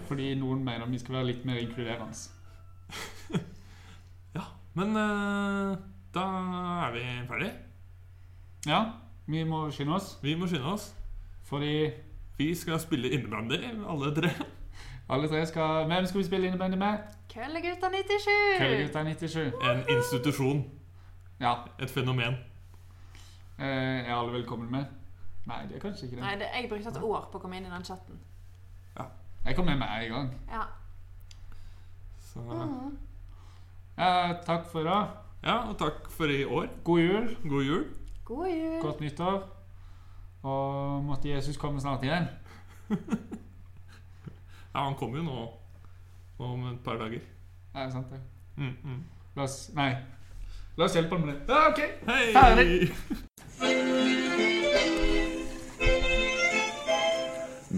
fordi noen mener vi skal være litt mer inkluderende. Ja, men da er vi ferdig. Ja, vi må skynde oss, Vi må skynde oss. fordi Vi skal spille innebandy, alle tre. alle tre skal Hvem skal vi spille innebandy med? Køllegutta 97! Køllegutta 97. En institusjon. Ja. Et fenomen. Eh, er alle velkommen med? Nei, det er kanskje ikke det. Nei, det, jeg brukte et år på å komme inn i den chatten. Jeg kom med meg en gang. Ja. Så, Ja, takk for i dag. Ja, og takk for i år. God jul, God jul. God jul! godt nyttår. Og måtte Jesus komme snart igjen. Ja, han kommer jo nå om et par dager. Nei, sant det. Mm, mm. La oss Nei. La oss hjelpe ham med det. Ja, ok. Hei! Herlig.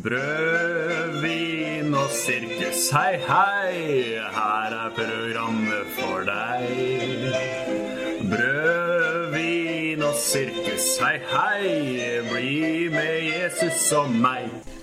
Brød, vin og sirkus, hei, hei, her er programmet for deg. Sirkus, hei, hei, bli med Jesus og meg.